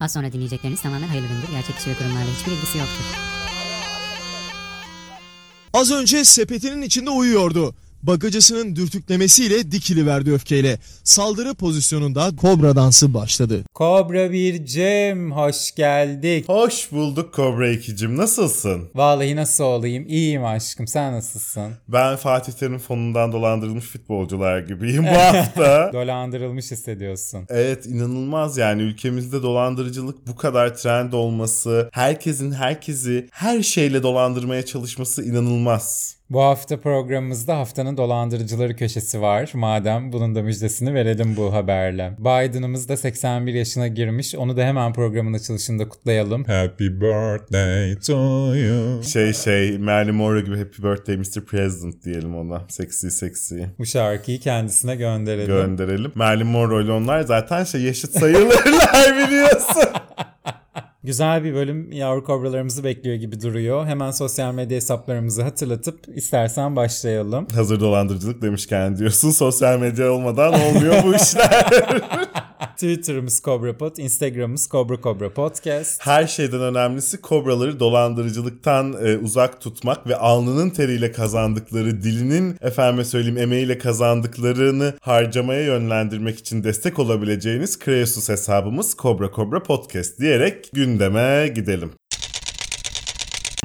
Az sonra dinleyecekleriniz tamamen hayırlı gündür. Gerçek kişi ve kurumlarla hiçbir ilgisi yoktur. Az önce sepetinin içinde uyuyordu. Bagacısının dürtüklemesiyle dikili verdi öfkeyle. Saldırı pozisyonunda kobra dansı başladı. Kobra bir Cem hoş geldik. Hoş bulduk Kobra 2'cim. Nasılsın? Vallahi nasıl olayım? İyiyim aşkım. Sen nasılsın? Ben Fatih Terim fonundan dolandırılmış futbolcular gibiyim bu hafta. Dolandırılmış hissediyorsun. Evet inanılmaz yani ülkemizde dolandırıcılık bu kadar trend olması, herkesin herkesi her şeyle dolandırmaya çalışması inanılmaz. Bu hafta programımızda haftanın dolandırıcıları köşesi var. Madem bunun da müjdesini verelim bu haberle. Biden'ımız da 81 yaşına girmiş. Onu da hemen programın açılışında kutlayalım. Happy birthday to you. Şey şey Marilyn Monroe gibi Happy Birthday Mr. President diyelim ona. Seksi seksi. Bu şarkıyı kendisine gönderelim. Gönderelim. Marilyn Monroe ile onlar zaten şey yaşıt sayılırlar biliyorsun. Güzel bir bölüm yavru kobralarımızı bekliyor gibi duruyor. Hemen sosyal medya hesaplarımızı hatırlatıp istersen başlayalım. Hazır dolandırıcılık demişken diyorsun sosyal medya olmadan olmuyor bu işler. Twitter'ımız CobraPod, Instagram'ımız Cobra Cobra Podcast. Her şeyden önemlisi kobraları dolandırıcılıktan e, uzak tutmak ve alnının teriyle kazandıkları, dilinin efendime söyleyeyim emeğiyle kazandıklarını harcamaya yönlendirmek için destek olabileceğiniz Kreasus hesabımız Cobra Cobra Podcast diyerek gündeme gidelim.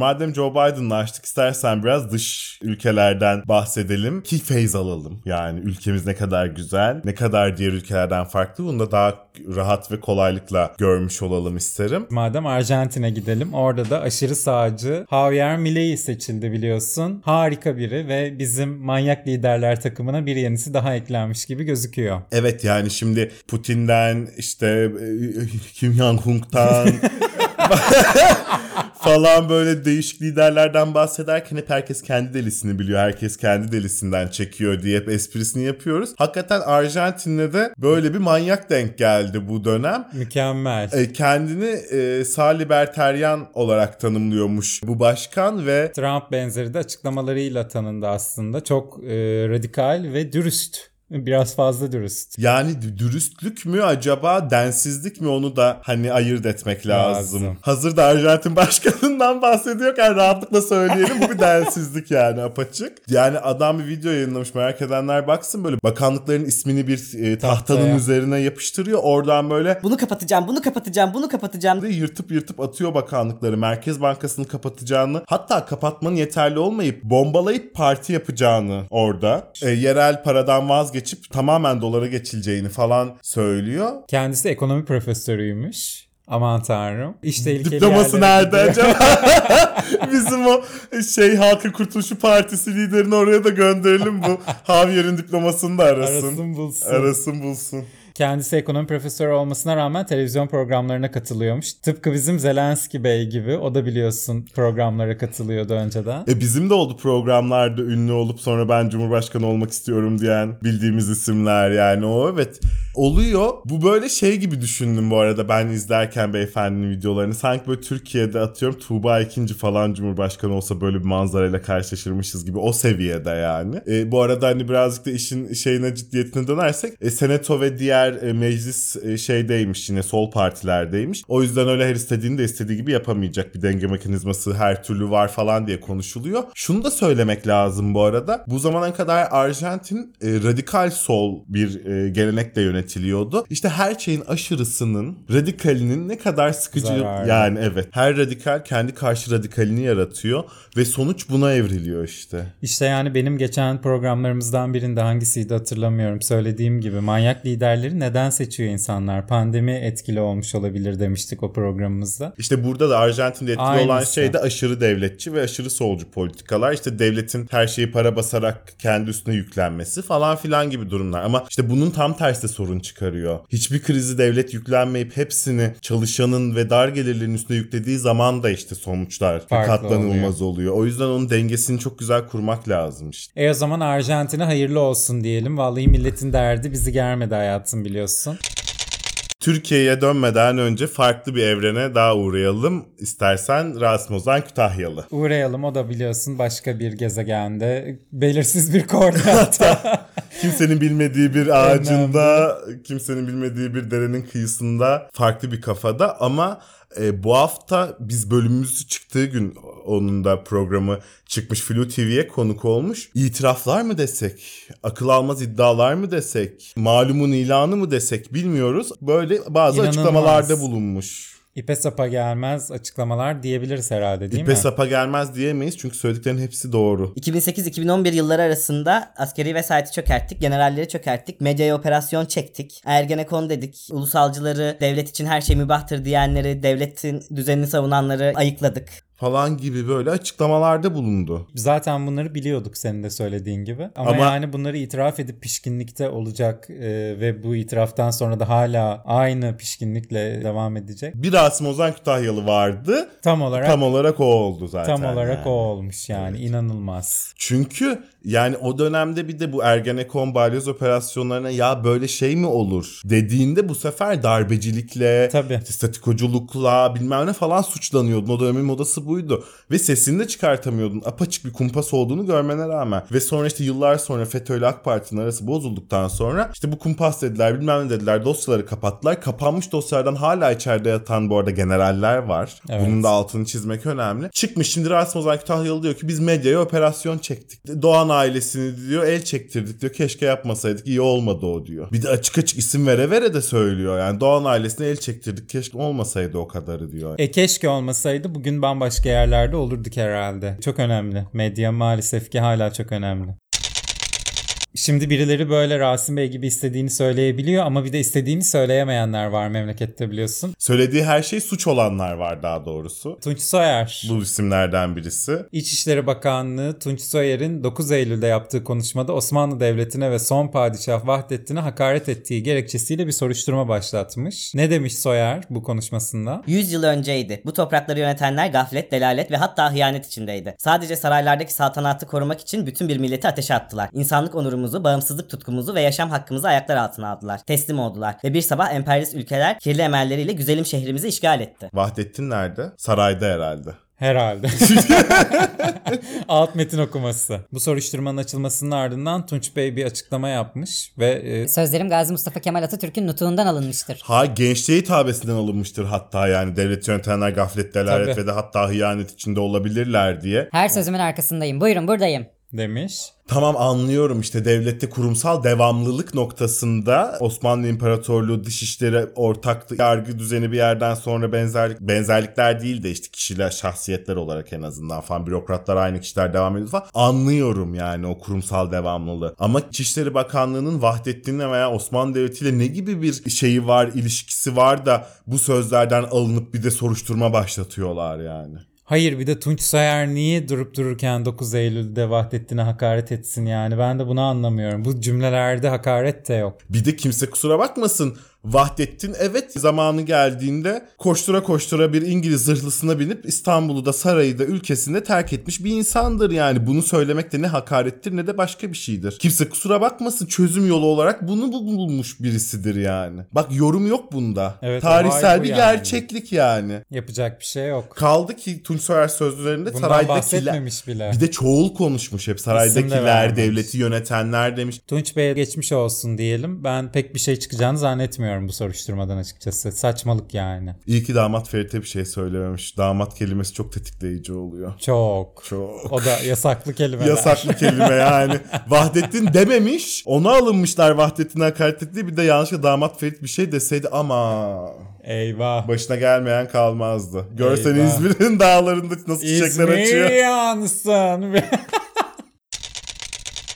Madem Joe Biden'la açtık istersen biraz dış ülkelerden bahsedelim ki feyz alalım. Yani ülkemiz ne kadar güzel, ne kadar diğer ülkelerden farklı bunu da daha rahat ve kolaylıkla görmüş olalım isterim. Madem Arjantin'e gidelim orada da aşırı sağcı Javier Milei seçildi biliyorsun. Harika biri ve bizim manyak liderler takımına bir yenisi daha eklenmiş gibi gözüküyor. Evet yani şimdi Putin'den işte e, Kim Jong-un'dan falan böyle değişik liderlerden bahsederken hep herkes kendi delisini biliyor. Herkes kendi delisinden çekiyor diye hep esprisini yapıyoruz. Hakikaten Arjantin'de de böyle bir manyak denk geldi bu dönem. Mükemmel. E, kendini e, sağ liberteryan olarak tanımlıyormuş bu başkan ve Trump benzeri de açıklamalarıyla tanındı aslında. Çok e, radikal ve dürüst. Biraz fazla dürüst. Yani dü- dürüstlük mü acaba densizlik mi onu da hani ayırt etmek lazım. Lazım. Hazır da Arjantin başkanından bahsediyorken rahatlıkla söyleyelim bu bir densizlik yani apaçık. Yani adam bir video yayınlamış merak edenler baksın böyle bakanlıkların ismini bir e, tahtanın Tahtaya. üzerine yapıştırıyor. Oradan böyle Bunu kapatacağım, bunu kapatacağım, bunu kapatacağım. de yırtıp yırtıp atıyor bakanlıkları. Merkez Bankası'nı kapatacağını hatta kapatmanın yeterli olmayıp bombalayıp parti yapacağını orada. E, yerel paradan vazgeçip tamamen dolara geçileceğini falan söylüyor. Kendisi ekonomi profesörüymüş. Aman tanrım. İş tehlikeli Diploması nerede acaba? Bizim o şey Halkın Kurtuluşu Partisi liderini oraya da gönderelim bu Javier'in diplomasını da arasın. Arasın bulsun. Arasın bulsun. Kendisi ekonomi profesörü olmasına rağmen televizyon programlarına katılıyormuş. Tıpkı bizim Zelenski Bey gibi. O da biliyorsun programlara katılıyordu önceden. E bizim de oldu programlarda ünlü olup sonra ben Cumhurbaşkanı olmak istiyorum diyen bildiğimiz isimler yani o evet oluyor. Bu böyle şey gibi düşündüm bu arada ben izlerken beyefendinin videolarını. Sanki böyle Türkiye'de atıyorum Tuğba ikinci falan Cumhurbaşkanı olsa böyle bir manzarayla karşılaşırmışız gibi o seviyede yani. E, bu arada hani birazcık da işin şeyine ciddiyetine dönersek e, Senato ve diğer e, meclis e, şeydeymiş yine sol partilerdeymiş. O yüzden öyle her istediğini de istediği gibi yapamayacak bir denge mekanizması her türlü var falan diye konuşuluyor. Şunu da söylemek lazım bu arada. Bu zamana kadar Arjantin e, radikal sol bir gelenekle yönetiliyordu. İşte her şeyin aşırısının, radikalinin ne kadar sıkıcı Zararlı. yani evet. Her radikal kendi karşı radikalini yaratıyor ve sonuç buna evriliyor işte. İşte yani benim geçen programlarımızdan birinde hangisiydi hatırlamıyorum. Söylediğim gibi manyak liderleri neden seçiyor insanlar? Pandemi etkili olmuş olabilir demiştik o programımızda. İşte burada da Arjantin'de etkili Aynısı. olan şey de aşırı devletçi ve aşırı solcu politikalar. İşte devletin her şeyi para basarak kendi üstüne yüklenmesi falan filan gibi durumlar. Ama işte bunun tam tersi de sorun çıkarıyor. Hiçbir krizi devlet yüklenmeyip hepsini çalışanın ve dar gelirlerin üstüne yüklediği zaman da işte sonuçlar Farklı katlanılmaz oluyor. O yüzden onun dengesini çok güzel kurmak lazım işte. E o zaman Arjantin'e hayırlı olsun diyelim. Vallahi milletin derdi bizi germedi hayatım biliyorsun. Türkiye'ye dönmeden önce farklı bir evrene daha uğrayalım. İstersen Rasim Ozan Kütahyalı. Uğrayalım o da biliyorsun başka bir gezegende belirsiz bir koordinatta. kimsenin bilmediği bir ağacında, kimsenin bilmediği bir derenin kıyısında farklı bir kafada ama e, bu hafta biz bölümümüz çıktığı gün onun da programı çıkmış Flu TV'ye konuk olmuş. İtiraflar mı desek, akıl almaz iddialar mı desek, malumun ilanı mı desek bilmiyoruz. Böyle bazı İnanılmaz. açıklamalarda bulunmuş. İpe sapa gelmez açıklamalar diyebiliriz herhalde değil İpe mi? sapa gelmez diyemeyiz çünkü söylediklerinin hepsi doğru. 2008-2011 yılları arasında askeri vesayeti çökerttik, generalleri çökerttik, medyaya operasyon çektik, Ergenekon dedik, ulusalcıları, devlet için her şey mübahtır diyenleri, devletin düzenini savunanları ayıkladık. Falan gibi böyle açıklamalarda bulundu. Zaten bunları biliyorduk senin de söylediğin gibi. Ama, Ama- yani bunları itiraf edip pişkinlikte olacak e, ve bu itiraftan sonra da hala aynı pişkinlikle devam edecek. Bir Rasim Ozan Kütahyalı vardı. Tam olarak Tam olarak o oldu zaten. tam olarak yani. o olmuş yani inanılmaz. Çünkü yani o dönemde bir de bu Ergenekon balyoz operasyonlarına ya böyle şey mi olur dediğinde bu sefer darbecilikle, Tabii. statikoculukla bilmem ne falan suçlanıyordun. O dönemin modası buydu. Ve sesini de çıkartamıyordun. Apaçık bir kumpas olduğunu görmene rağmen. Ve sonra işte yıllar sonra FETÖ ile AK Parti'nin arası bozulduktan sonra işte bu kumpas dediler bilmem ne dediler dosyaları kapattılar. Kapanmış dosyalardan hala içeride yatan bu arada generaller var. Evet. Bunun da altını çizmek önemli. Çıkmış şimdi Rasim Ozan Kütahyalı diyor ki biz medyaya operasyon çektik. Doğan ailesini diyor el çektirdik diyor. Keşke yapmasaydık iyi olmadı o diyor. Bir de açık açık isim vere vere de söylüyor. Yani Doğan ailesine el çektirdik. Keşke olmasaydı o kadarı diyor. E keşke olmasaydı bugün bambaşka yerlerde olurduk herhalde. Çok önemli. Medya maalesef ki hala çok önemli. Şimdi birileri böyle Rasim Bey gibi istediğini söyleyebiliyor ama bir de istediğini söyleyemeyenler var memlekette biliyorsun. Söylediği her şey suç olanlar var daha doğrusu. Tunç Soyer. Bu isimlerden birisi. İçişleri Bakanlığı Tunç Soyer'in 9 Eylül'de yaptığı konuşmada Osmanlı Devleti'ne ve son padişah Vahdettin'e hakaret ettiği gerekçesiyle bir soruşturma başlatmış. Ne demiş Soyer bu konuşmasında? 100 yıl önceydi. Bu toprakları yönetenler gaflet, delalet ve hatta hıyanet içindeydi. Sadece saraylardaki saltanatı korumak için bütün bir milleti ateşe attılar. İnsanlık onurumuzu, bağımsızlık tutkumuzu ve yaşam hakkımızı ayaklar altına aldılar. Teslim oldular. Ve bir sabah emperyalist ülkeler kirli emelleriyle güzelim şehrimizi işgal etti. Vahdettin nerede? Sarayda herhalde. Herhalde. Alt metin okuması. Bu soruşturmanın açılmasının ardından Tunç Bey bir açıklama yapmış ve e, Sözlerim Gazi Mustafa Kemal Atatürk'ün nutuğundan alınmıştır. Ha gençliğe hitabesinden alınmıştır hatta yani devlet yönetenler gaflet, delalet Tabii. ve de hatta hıyanet içinde olabilirler diye. Her sözümün arkasındayım. Buyurun buradayım. Demiş. Tamam anlıyorum işte devlette kurumsal devamlılık noktasında Osmanlı İmparatorluğu dışişleri ortak yargı düzeni bir yerden sonra benzerlik benzerlikler değil de işte kişiler şahsiyetler olarak en azından falan bürokratlar aynı kişiler devam ediyor falan. Anlıyorum yani o kurumsal devamlılığı. Ama İçişleri Bakanlığı'nın Vahdettin'le veya Osmanlı Devleti'yle ne gibi bir şeyi var, ilişkisi var da bu sözlerden alınıp bir de soruşturma başlatıyorlar yani. Hayır bir de Tunç Soyer niye durup dururken 9 Eylül'de Vahdettin'e hakaret etsin yani ben de bunu anlamıyorum. Bu cümlelerde hakaret de yok. Bir de kimse kusura bakmasın. Vahdettin evet zamanı geldiğinde koştura koştura bir İngiliz zırhlısına binip İstanbul'u da sarayı da ülkesinde terk etmiş bir insandır yani. Bunu söylemek de ne hakarettir ne de başka bir şeydir. Kimse kusura bakmasın çözüm yolu olarak bunu bu- bulmuş birisidir yani. Bak yorum yok bunda. Evet, Tarihsel bir yani. gerçeklik yani. Yapacak bir şey yok. Kaldı ki Tunç Soyer sözlerinde Bundan saraydakiler... bile. Bir de çoğul konuşmuş hep. De Saraydakiler, vermemiş. devleti yönetenler demiş. Tunç Bey'e geçmiş olsun diyelim. Ben pek bir şey çıkacağını zannetmiyorum bu soruşturmadan açıkçası. Saçmalık yani. İyi ki damat Ferit'e bir şey söylememiş. Damat kelimesi çok tetikleyici oluyor. Çok. Çok. O da yasaklı kelimeler. Yasaklı kelime yani. Vahdettin dememiş. Ona alınmışlar Vahdettin'e hakaret etti. Bir de yanlışlıkla damat Ferit bir şey deseydi ama Eyvah. başına gelmeyen kalmazdı. Görsen Eyvah. İzmir'in dağlarında nasıl çiçekler İzmir açıyor. yansın.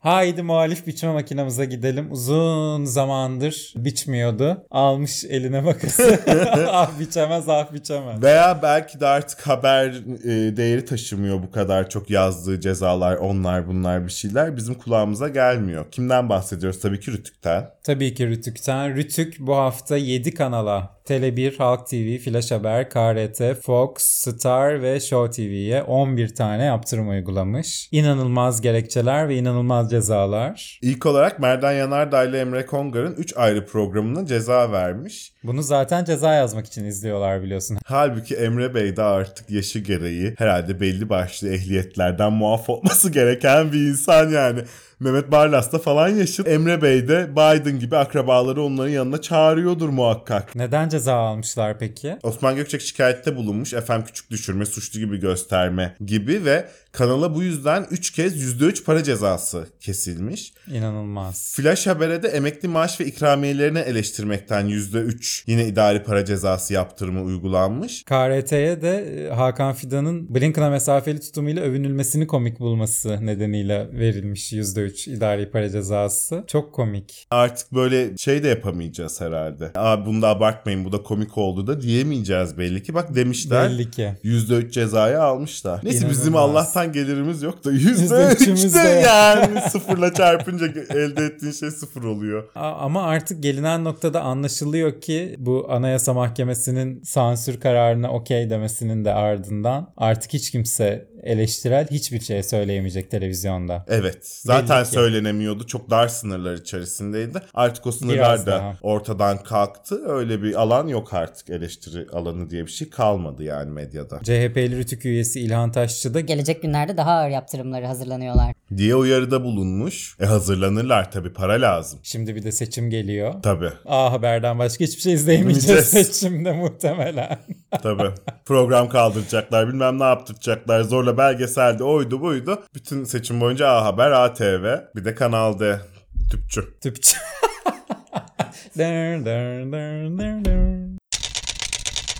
Haydi muhalif biçme makinamıza gidelim. Uzun zamandır biçmiyordu. Almış eline makası. ah biçemez ah biçemez. Veya belki de artık haber e, değeri taşımıyor bu kadar çok yazdığı cezalar onlar bunlar bir şeyler bizim kulağımıza gelmiyor. Kimden bahsediyoruz? Tabii ki Rütük'ten. Tabii ki Rütük'ten. Rütük bu hafta 7 kanala Tele1, Halk TV, Flash Haber, KRT, Fox, Star ve Show TV'ye 11 tane yaptırım uygulamış. İnanılmaz gerekçeler ve inanılmaz cezalar. İlk olarak Merdan Yanardağ ile Emre Kongar'ın 3 ayrı programına ceza vermiş. Bunu zaten ceza yazmak için izliyorlar biliyorsun. Halbuki Emre Bey de artık yaşı gereği herhalde belli başlı ehliyetlerden muaf olması gereken bir insan yani. Mehmet Barlas da falan yaşıt. Emre Bey de Biden gibi akrabaları onların yanına çağırıyordur muhakkak. Neden ceza almışlar peki? Osman Gökçek şikayette bulunmuş. Efem küçük düşürme, suçlu gibi gösterme gibi ve kanala bu yüzden 3 kez %3 para cezası kesilmiş. İnanılmaz. Flash Haber'e de emekli maaş ve ikramiyelerini eleştirmekten %3 yine idari para cezası yaptırımı uygulanmış. KRT'ye de e, Hakan Fidan'ın Blinken'a mesafeli tutumuyla övünülmesini komik bulması nedeniyle verilmiş %3 idari para cezası. Çok komik. Artık böyle şey de yapamayacağız herhalde. Aa bunu da abartmayın bu da komik oldu da diyemeyeceğiz belli ki. Bak demişler Belli ki. %3 cezayı almışlar. Neyse bizim İnanılmaz. Allah'tan gelirimiz yok da %3'ümüz %3'de de. yani sıfırla çarpınca elde ettiğin şey sıfır oluyor. Ama artık gelinen noktada anlaşılıyor ki bu Anayasa Mahkemesi'nin sansür kararına okey demesinin de ardından artık hiç kimse eleştirel hiçbir şey söyleyemeyecek televizyonda. Evet. Zaten Belli ki. söylenemiyordu. Çok dar sınırlar içerisindeydi. Artık o sınırlar Biraz da daha. ortadan kalktı. Öyle bir alan yok artık. Eleştiri alanı diye bir şey kalmadı yani medyada. CHP'li Rütük üyesi İlhan Taşçı da Gelecek günlerde daha ağır yaptırımları hazırlanıyorlar. Diye uyarıda bulunmuş. E hazırlanırlar tabii. Para lazım. şimdi bir de seçim geliyor. Tabii. A Haber'den başka hiçbir şey izleyemeyeceğiz seçimde muhtemelen. Tabii. Program kaldıracaklar. Bilmem ne yaptıracaklar. Zorla belgeselde oydu buydu. Bütün seçim boyunca A Haber, ATV. Bir de Kanal D. Tüpçü. Tüpçü. Dır dır dır dır dır.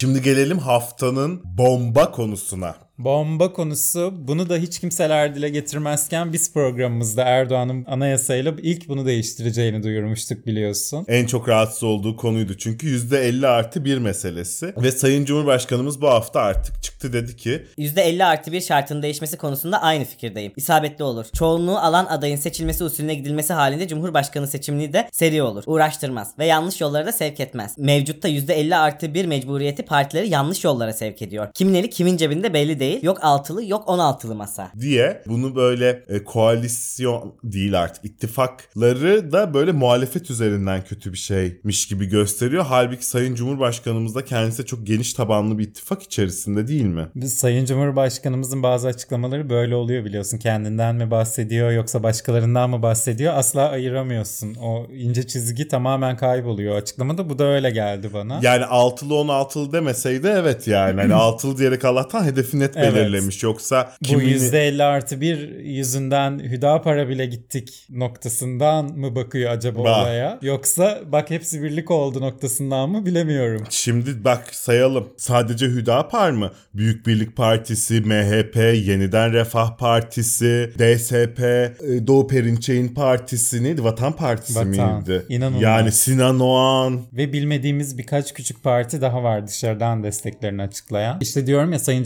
Şimdi gelelim haftanın bomba konusuna. Bomba konusu bunu da hiç kimseler dile getirmezken biz programımızda Erdoğan'ın anayasayla ilk bunu değiştireceğini duyurmuştuk biliyorsun. En çok rahatsız olduğu konuydu çünkü %50 artı bir meselesi. Ve Sayın Cumhurbaşkanımız bu hafta artık çıktı dedi ki %50 artı bir şartın değişmesi konusunda aynı fikirdeyim. İsabetli olur. Çoğunluğu alan adayın seçilmesi usulüne gidilmesi halinde Cumhurbaşkanı seçimini de seri olur. Uğraştırmaz ve yanlış yollara da sevk etmez. Mevcutta %50 artı bir mecburiyeti partileri yanlış yollara sevk ediyor. Kimin eli kimin cebinde belli değil. Yok altılı yok 16'lı masa. diye bunu böyle e, koalisyon değil artık ittifakları da böyle muhalefet üzerinden kötü bir şeymiş gibi gösteriyor. Halbuki Sayın Cumhurbaşkanımız da kendisi çok geniş tabanlı bir ittifak içerisinde değil mi? Biz Sayın Cumhurbaşkanımızın bazı açıklamaları böyle oluyor biliyorsun. Kendinden mi bahsediyor yoksa başkalarından mı bahsediyor? Asla ayıramıyorsun. O ince çizgi tamamen kayboluyor açıklamada. Bu da öyle geldi bana. Yani altılı 16'lı demeseydi evet yani. Hani altılı diyerek Allah'tan hedefi net Evet. belirlemiş. Yoksa Bu kimini... %50 artı bir yüzünden Hüdapar'a bile gittik noktasından mı bakıyor acaba Bak. olaya? Yoksa bak hepsi birlik oldu noktasından mı bilemiyorum. Şimdi bak sayalım. Sadece Hüdapar mı? Büyük Birlik Partisi, MHP, Yeniden Refah Partisi, DSP, e, Doğu Perinçek'in partisi neydi? Vatan Partisi Vatan. miydi? İnanılmaz. Yani Sinan Oğan. Ve bilmediğimiz birkaç küçük parti daha var dışarıdan desteklerini açıklayan. İşte diyorum ya Sayın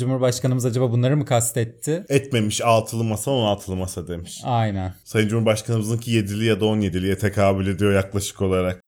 Cumhurbaşkanımız acaba bunları mı kastetti? Etmemiş altılı masa 16'lı masa demiş. Aynen. Sayın Cumhurbaşkanımızınki 7'li ya da 17'liye tekabül ediyor yaklaşık olarak.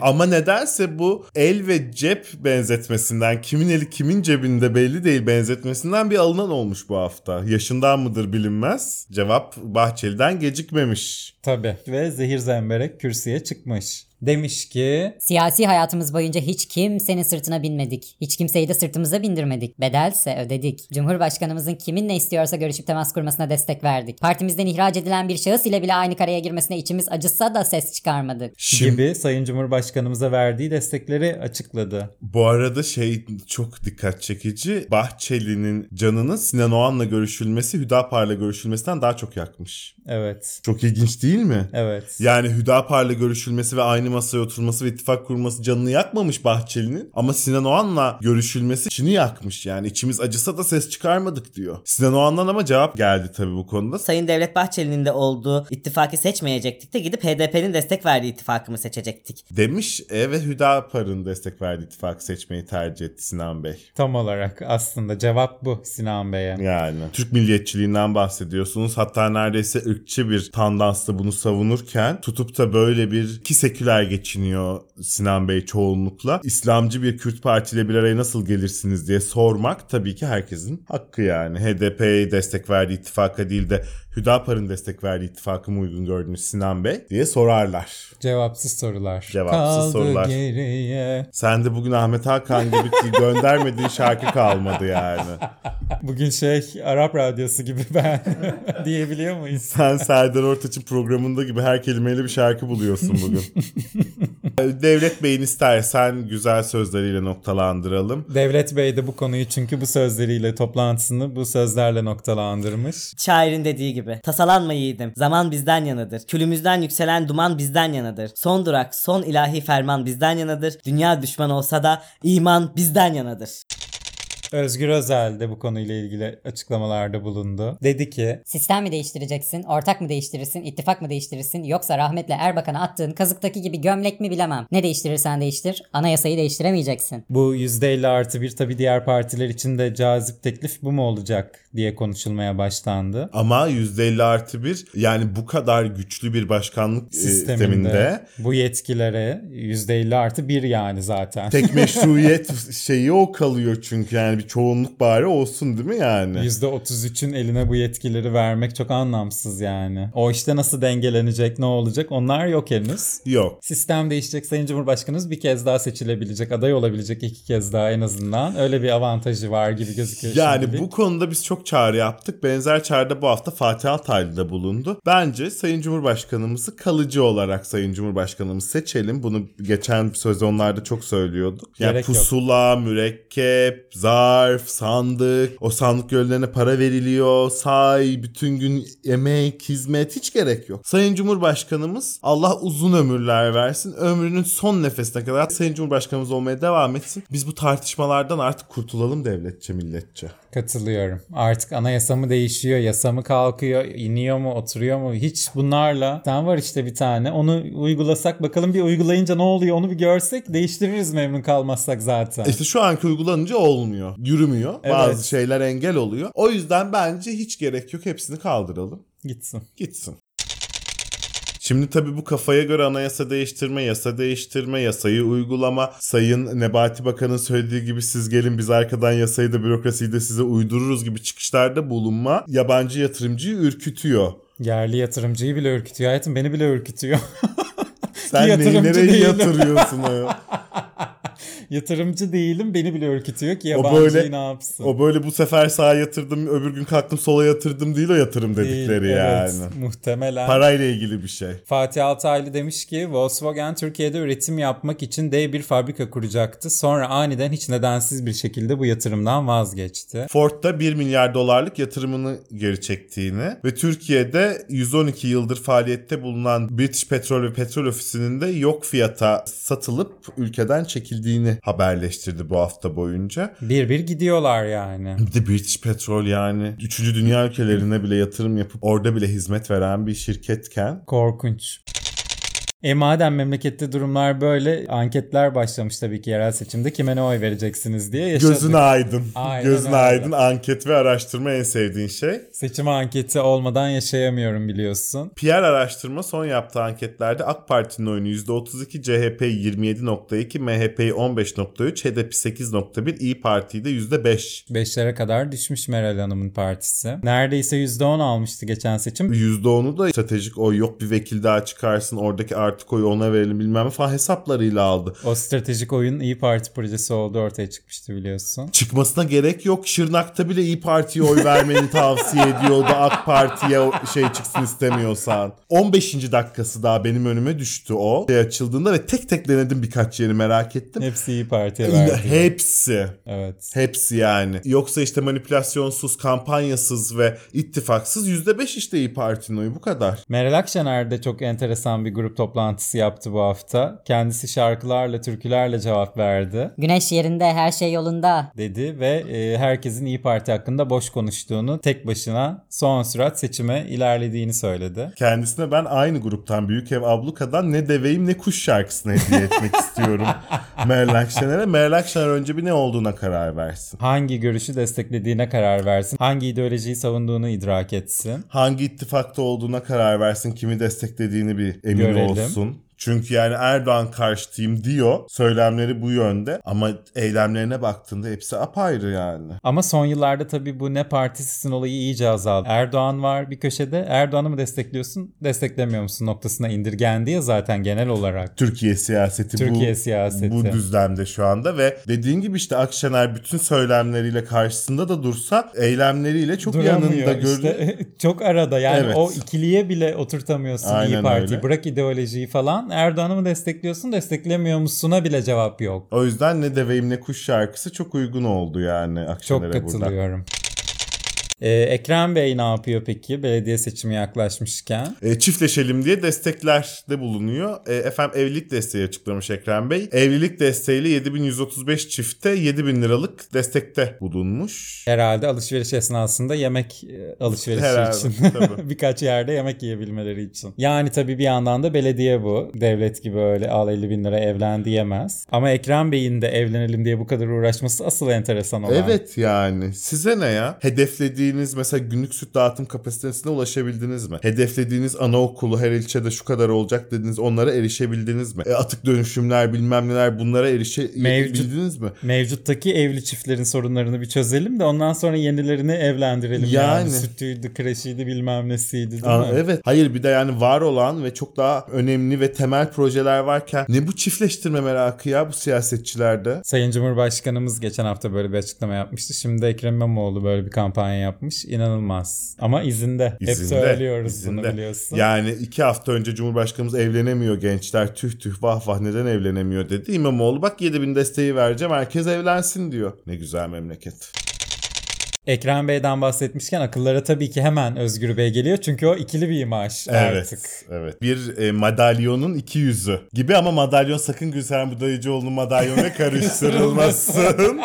Ama nedense bu el ve cep benzetmesinden kimin eli kimin cebinde belli değil benzetmesinden bir alınan olmuş bu hafta. Yaşından mıdır bilinmez. Cevap Bahçeli'den gecikmemiş. Tabii. Ve zehir zemberek kürsüye çıkmış. Demiş ki Siyasi hayatımız boyunca hiç kimsenin sırtına binmedik. Hiç kimseyi de sırtımıza bindirmedik. Bedelse ödedik. Cumhurbaşkanımızın kiminle istiyorsa görüşüp temas kurmasına destek verdik. Partimizden ihraç edilen bir şahıs ile bile aynı kareye girmesine içimiz acısa da ses çıkarmadık. Şimdi gibi Sayın Cumhurbaşkanımıza verdiği destekleri açıkladı. bu arada şey çok dikkat çekici. Bahçeli'nin canının Sinan Oğan'la görüşülmesi Hüdapar'la görüşülmesinden daha çok yakmış. Evet. Çok ilginç değil mi? Evet. Yani Hüdapar'la görüşülmesi ve aynı masaya oturması ve ittifak kurması canını yakmamış Bahçeli'nin. Ama Sinan Oğan'la görüşülmesi içini yakmış. Yani içimiz acısa da ses çıkarmadık diyor. Sinan Oğan'dan ama cevap geldi tabii bu konuda. Sayın Devlet Bahçeli'nin de olduğu ittifakı seçmeyecektik de gidip HDP'nin destek verdiği ittifakımı seçecektik. Demiş e ve Hüdapar'ın destek verdiği ittifakı seçmeyi tercih etti Sinan Bey. Tam olarak aslında cevap bu Sinan Bey'e. Yani Türk milliyetçiliğinden bahsediyorsunuz. Hatta neredeyse ırkçı bir tandansla bunu savunurken tutup da böyle bir ki seküler Kürtler geçiniyor Sinan Bey çoğunlukla. İslamcı bir Kürt partiyle bir araya nasıl gelirsiniz diye sormak tabii ki herkesin hakkı yani. HDP'ye destek verdiği ittifaka değil de Hüdapar'ın destek verdiği ittifakı mı uygun gördünüz Sinan Bey diye sorarlar. Cevapsız sorular. Cevapsız Kaldı sorular. geriye. Sen de bugün Ahmet Hakan gibi göndermediğin şarkı kalmadı yani. Bugün şey Arap radyosu gibi ben diyebiliyor muyuz? Sen Serdar Ortaç'ın programında gibi her kelimeyle bir şarkı buluyorsun bugün. Devlet Bey'in istersen güzel sözleriyle noktalandıralım. Devlet Bey de bu konuyu çünkü bu sözleriyle toplantısını bu sözlerle noktalandırmış. Şairin dediği gibi. Tasalanma yiğidim. Zaman bizden yanıdır. Külümüzden yükselen duman bizden yanıdır. Son durak, son ilahi ferman bizden yanıdır. Dünya düşman olsa da iman bizden yanadır. Özgür Özel de bu konuyla ilgili açıklamalarda bulundu. Dedi ki Sistem mi değiştireceksin, ortak mı değiştirirsin, ittifak mı değiştirirsin yoksa rahmetle Erbakan'a attığın kazıktaki gibi gömlek mi bilemem. Ne değiştirirsen değiştir, anayasayı değiştiremeyeceksin. bu %50 artı bir tabii diğer partiler için de cazip teklif bu mu olacak diye konuşulmaya başlandı. Ama %50 artı bir yani bu kadar güçlü bir başkanlık e, Sisteminde, sisteminde bu yetkilere %50 artı bir yani zaten. tek meşruiyet şeyi o kalıyor çünkü yani bir çoğunluk bari olsun değil mi yani? %33'ün eline bu yetkileri vermek çok anlamsız yani. O işte nasıl dengelenecek, ne olacak onlar yok henüz. Yok. Sistem değişecek Sayın Cumhurbaşkanımız bir kez daha seçilebilecek, aday olabilecek iki kez daha en azından. Öyle bir avantajı var gibi gözüküyor Yani şimdilik. bu konuda biz çok çağrı yaptık. Benzer çağrıda bu hafta Fatih Altaylı da bulundu. Bence Sayın Cumhurbaşkanımızı kalıcı olarak Sayın Cumhurbaşkanımız seçelim. Bunu geçen sezonlarda çok söylüyorduk. Yani Gerek yok. pusula, mürekkep, zarf, sandık, o sandık göllerine para veriliyor, say, bütün gün emek, hizmet hiç gerek yok. Sayın Cumhurbaşkanımız Allah uzun ömürler versin. Ömrünün son nefesine kadar Sayın Cumhurbaşkanımız olmaya devam etsin. Biz bu tartışmalardan artık kurtulalım devletçe, milletçe. Katılıyorum. Artık anayasa mı değişiyor, yasa mı kalkıyor, iniyor mu, oturuyor mu? Hiç bunlarla. Tam var işte bir tane. Onu uygulasak bakalım bir uygulayınca ne oluyor onu bir görsek değiştiririz memnun kalmazsak zaten. İşte şu anki uygulanınca olmuyor. Yürümüyor. Evet. Bazı şeyler engel oluyor. O yüzden bence hiç gerek yok. Hepsini kaldıralım. Gitsin. Gitsin. Şimdi tabii bu kafaya göre anayasa değiştirme, yasa değiştirme, yasayı uygulama. Sayın Nebati Bakan'ın söylediği gibi siz gelin biz arkadan yasayı da bürokrasiyi de size uydururuz gibi çıkışlarda bulunma yabancı yatırımcıyı ürkütüyor. Yerli yatırımcıyı bile ürkütüyor. Hayatım beni bile ürkütüyor. Sen neyi nereye değilim. yatırıyorsun o? Yatırımcı değilim beni bile ürkütüyor ki O yabancıyı böyle- ne yapsın? O böyle bu sefer sağa yatırdım öbür gün kalktım sola yatırdım değil o yatırım Değil, dedikleri evet, yani. Muhtemelen. Parayla ilgili bir şey. Fatih Altaylı demiş ki Volkswagen Türkiye'de üretim yapmak için dev bir fabrika kuracaktı. Sonra aniden hiç nedensiz bir şekilde bu yatırımdan vazgeçti. Ford da 1 milyar dolarlık yatırımını geri çektiğini ve Türkiye'de 112 yıldır faaliyette bulunan British Petrol ve Petrol Ofisi'nin de yok fiyata satılıp ülkeden çekildiğini haberleştirdi bu hafta boyunca. Bir bir gidiyorlar yani. Bir de British Petrol yani 3. dünya ülkelerine bile yatırım yapıp orada bile hizmet veren bir şirketken Korkunç. E madem memlekette durumlar böyle anketler başlamış tabii ki yerel seçimde kime ne oy vereceksiniz diye yaşadık. gözün aydın. Aynen gözün öyle. aydın anket ve araştırma en sevdiğin şey. Seçim anketi olmadan yaşayamıyorum biliyorsun. PR araştırma son yaptığı anketlerde AK Parti'nin oyunu %32, CHP 27.2, MHP 15.3, HDP 8.1, İyi Parti'yi de %5. Beşlere kadar düşmüş Meral Hanım'ın partisi. Neredeyse %10 almıştı geçen seçim. %10'u da stratejik oy yok bir vekil daha çıkarsın oradaki artık oyu ona verelim bilmem falan hesaplarıyla aldı. O stratejik oyun İyi Parti projesi olduğu ortaya çıkmıştı biliyorsun. Çıkmasına gerek yok. Şırnak'ta bile İyi Parti'ye oy vermeni tavsiye ediyordu. AK Parti'ye şey çıksın istemiyorsan. 15. dakikası daha benim önüme düştü o. Şey açıldığında ve tek tek denedim birkaç yeri merak ettim. Hepsi İyi Parti'ye verdi. Hepsi. Evet. Hepsi yani. Yoksa işte manipülasyonsuz, kampanyasız ve ittifaksız %5 işte İyi Parti'nin oyu bu kadar. Meral Akşener de çok enteresan bir grup toplantısı yaptı bu hafta. Kendisi şarkılarla, türkülerle cevap verdi Güneş yerinde, her şey yolunda. dedi ve e, herkesin İyi Parti hakkında boş konuştuğunu, tek başına son sürat seçime ilerlediğini söyledi. Kendisine ben aynı gruptan Büyük Ev Abluka'dan ne deveyim ne kuş şarkısını hediye etmek istiyorum Meral Akşener'e. Meral Akşener önce bir ne olduğuna karar versin. Hangi görüşü desteklediğine karar versin, hangi ideolojiyi savunduğunu idrak etsin. Hangi ittifakta olduğuna karar versin, kimi desteklediğini bir emin Görelim. olsun olsun. Çünkü yani Erdoğan karşıtıyım diyor. Söylemleri bu yönde ama eylemlerine baktığında hepsi apayrı yani. Ama son yıllarda tabii bu ne partisisin olayı iyice azaldı. Erdoğan var bir köşede. Erdoğan'ı mı destekliyorsun, desteklemiyor musun noktasına indirgendi ya zaten genel olarak. Türkiye siyaseti Türkiye bu, siyaseti. bu düzlemde şu anda ve dediğin gibi işte Akşener bütün söylemleriyle karşısında da dursa eylemleriyle çok yanında Duramıyor görünüyor. işte. çok arada yani Evet. o ikiliye bile oturtamıyorsun Aynen İyi Parti. öyle. Bırak ideolojiyi falan. Erdoğan'ı mı destekliyorsun, desteklemiyor musun'a bile cevap yok. O yüzden ne deveyim ne kuş şarkısı çok uygun oldu yani Akşener'e Çok burada. Ee, Ekrem Bey ne yapıyor peki belediye seçimi yaklaşmışken? E, çiftleşelim diye desteklerde bulunuyor. E, efendim evlilik desteği açıklamış Ekrem Bey. Evlilik desteğiyle 7135 çifte 7000 liralık destekte bulunmuş. Herhalde alışveriş esnasında yemek e, alışverişi Herhalde, için. Birkaç yerde yemek yiyebilmeleri için. Yani tabii bir yandan da belediye bu. Devlet gibi öyle al 50 bin lira evlen diyemez. Ama Ekrem Bey'in de evlenelim diye bu kadar uğraşması asıl enteresan olan. Evet yani size ne ya? Hedeflediğiniz mesela günlük süt dağıtım kapasitesine ulaşabildiniz mi? Hedeflediğiniz anaokulu her ilçede şu kadar olacak dediniz onlara erişebildiniz mi? E, atık dönüşümler bilmem neler bunlara erişebildiniz mi? Mevcuttaki evli çiftlerin sorunlarını bir çözelim de ondan sonra yenilerini evlendirelim. Yani, Yani. sütüydü, kreşiydi bilmem nesiydi değil Aa, mi? evet. Hayır bir de yani var olan ve çok daha önemli ve temel projeler varken ne bu çiftleştirme merakı ya bu siyasetçilerde? Sayın Cumhurbaşkanımız geçen hafta böyle bir açıklama yapmıştı. Şimdi Ekrem İmamoğlu böyle bir kampanya yapmış. İnanılmaz. Ama izinde. Hep İzinde, söylüyoruz bunu izinde. biliyorsun. Yani iki hafta önce Cumhurbaşkanımız evlenemiyor gençler tüh tüh vah vah neden evlenemiyor dedi. İmamoğlu bak 7000 desteği vereceğim herkes evlensin diyor. Ne güzel memleket. Ekrem Bey'den bahsetmişken akıllara tabii ki hemen Özgür Bey geliyor. Çünkü o ikili bir imaj artık. Evet. Evet. Bir e, madalyonun iki yüzü gibi ama madalyon sakın Gülseren Budayıcıoğlu'nun madalyonuna karıştırılmasın.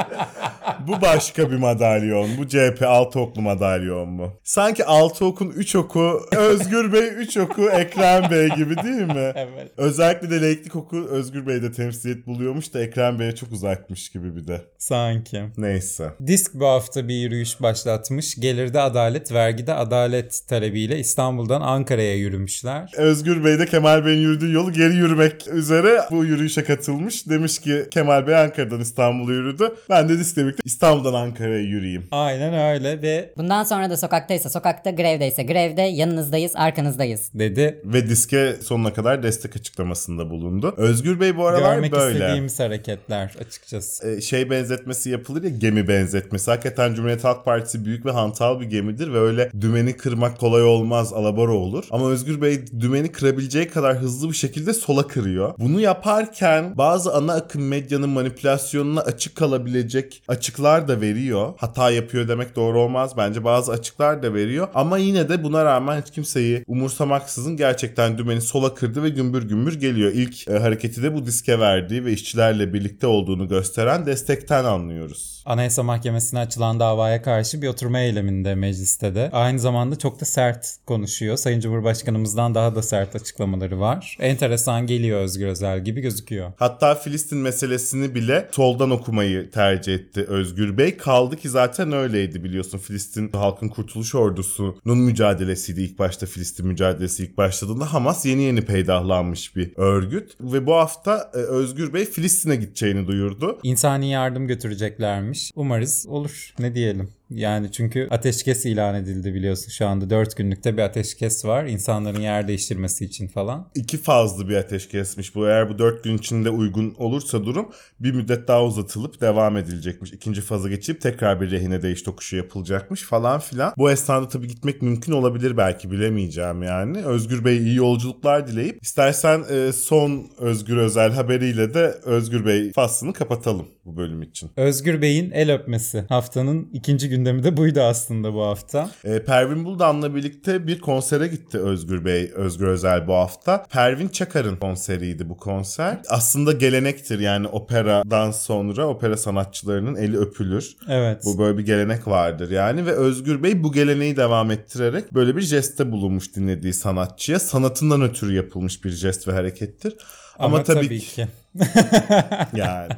bu başka bir madalyon. Bu CHP altı oklu madalyon mu? Sanki altı okun üç oku Özgür Bey üç oku Ekrem Bey gibi değil mi? Evet. Özellikle de laiklik oku Özgür Bey'de temsiliyet buluyormuş da Ekrem Bey'e çok uzakmış gibi bir de. Sanki. Neyse. Disk bu hafta bir yürüyüş başlatmış. Gelirde adalet, vergide adalet talebiyle İstanbul'dan Ankara'ya yürümüşler. Özgür Bey de Kemal Bey'in yürüdüğü yolu geri yürümek üzere bu yürüyüşe katılmış. Demiş ki Kemal Bey Ankara'dan İstanbul'a yürüdü. Ben de birlikte İstanbul'dan Ankara'ya yürüyeyim. Aynen öyle ve Bundan sonra da sokaktaysa sokakta, grevdeyse grevde yanınızdayız, arkanızdayız. dedi Ve Disk'e sonuna kadar destek açıklamasında bulundu. Özgür Bey bu aralar görmek böyle. istediğimiz hareketler açıkçası. e, şey benzetmesi yapılır ya gemi benzetmesi. Hakikaten Cumhuriyet Halk Partisi büyük ve hantal bir gemidir ve öyle dümeni kırmak kolay olmaz alabora olur. Ama Özgür Bey dümeni kırabileceği kadar hızlı bir şekilde sola kırıyor. Bunu yaparken bazı ana akım medyanın manipülasyonuna açık kalabilecek açıklar da veriyor. Hata yapıyor demek doğru olmaz bence. Bazı açıklar da veriyor. Ama yine de buna rağmen hiç kimseyi umursamaksızın gerçekten dümeni sola kırdı ve gümbür gümbür geliyor. İlk e, hareketi de bu diske verdiği ve işçilerle birlikte olduğunu gösteren destekten anlıyoruz. Anayasa Mahkemesi'ne açılan davaya karşı bir oturma eyleminde mecliste de. Aynı zamanda çok da sert konuşuyor. Sayın Cumhurbaşkanımızdan daha da sert açıklamaları var. Enteresan geliyor Özgür Özel gibi gözüküyor. Hatta Filistin meselesini bile soldan okumayı tercih etti Özgür Bey. Kaldı ki zaten öyleydi biliyorsun. Filistin Halkın Kurtuluş Ordusu'nun mücadelesiydi ilk başta Filistin mücadelesi ilk başladığında. Hamas yeni yeni peydahlanmış bir örgüt. Ve bu hafta e, Özgür Bey Filistin'e gideceğini duyurdu. İnsani yardım götüreceklermiş. Umarız olur. Ne diyelim. Yani çünkü ateşkes ilan edildi biliyorsun şu anda 4 günlükte bir ateşkes var insanların yer değiştirmesi için falan. İki fazlı bir ateş kesmiş bu. Eğer bu dört gün içinde uygun olursa durum bir müddet daha uzatılıp devam edilecekmiş. İkinci faza geçip tekrar bir rehine değiş tokuşu yapılacakmış falan filan. Bu esnada tabii gitmek mümkün olabilir belki bilemeyeceğim yani. Özgür Bey iyi yolculuklar dileyip istersen e, son Özgür Özel haberiyle de Özgür Bey faslını kapatalım bu bölüm için. Özgür Bey'in el öpmesi haftanın ikinci gündemi de buydu aslında bu hafta. E, Pervin Buldan'la birlikte bir konsere gitti Özgür Bey, Özgür Özel bu hafta. Pervin Çakar'ın konseriydi bu konser. Aslında gelenektir yani operadan sonra opera sanatçılarının eli öpülür. Evet. Bu böyle bir gelenek vardır yani ve Özgür Bey bu geleneği devam ettirerek böyle bir jeste bulunmuş dinlediği sanatçıya. Sanatından ötürü yapılmış bir jest ve harekettir. Ama, tabii, ki. yani.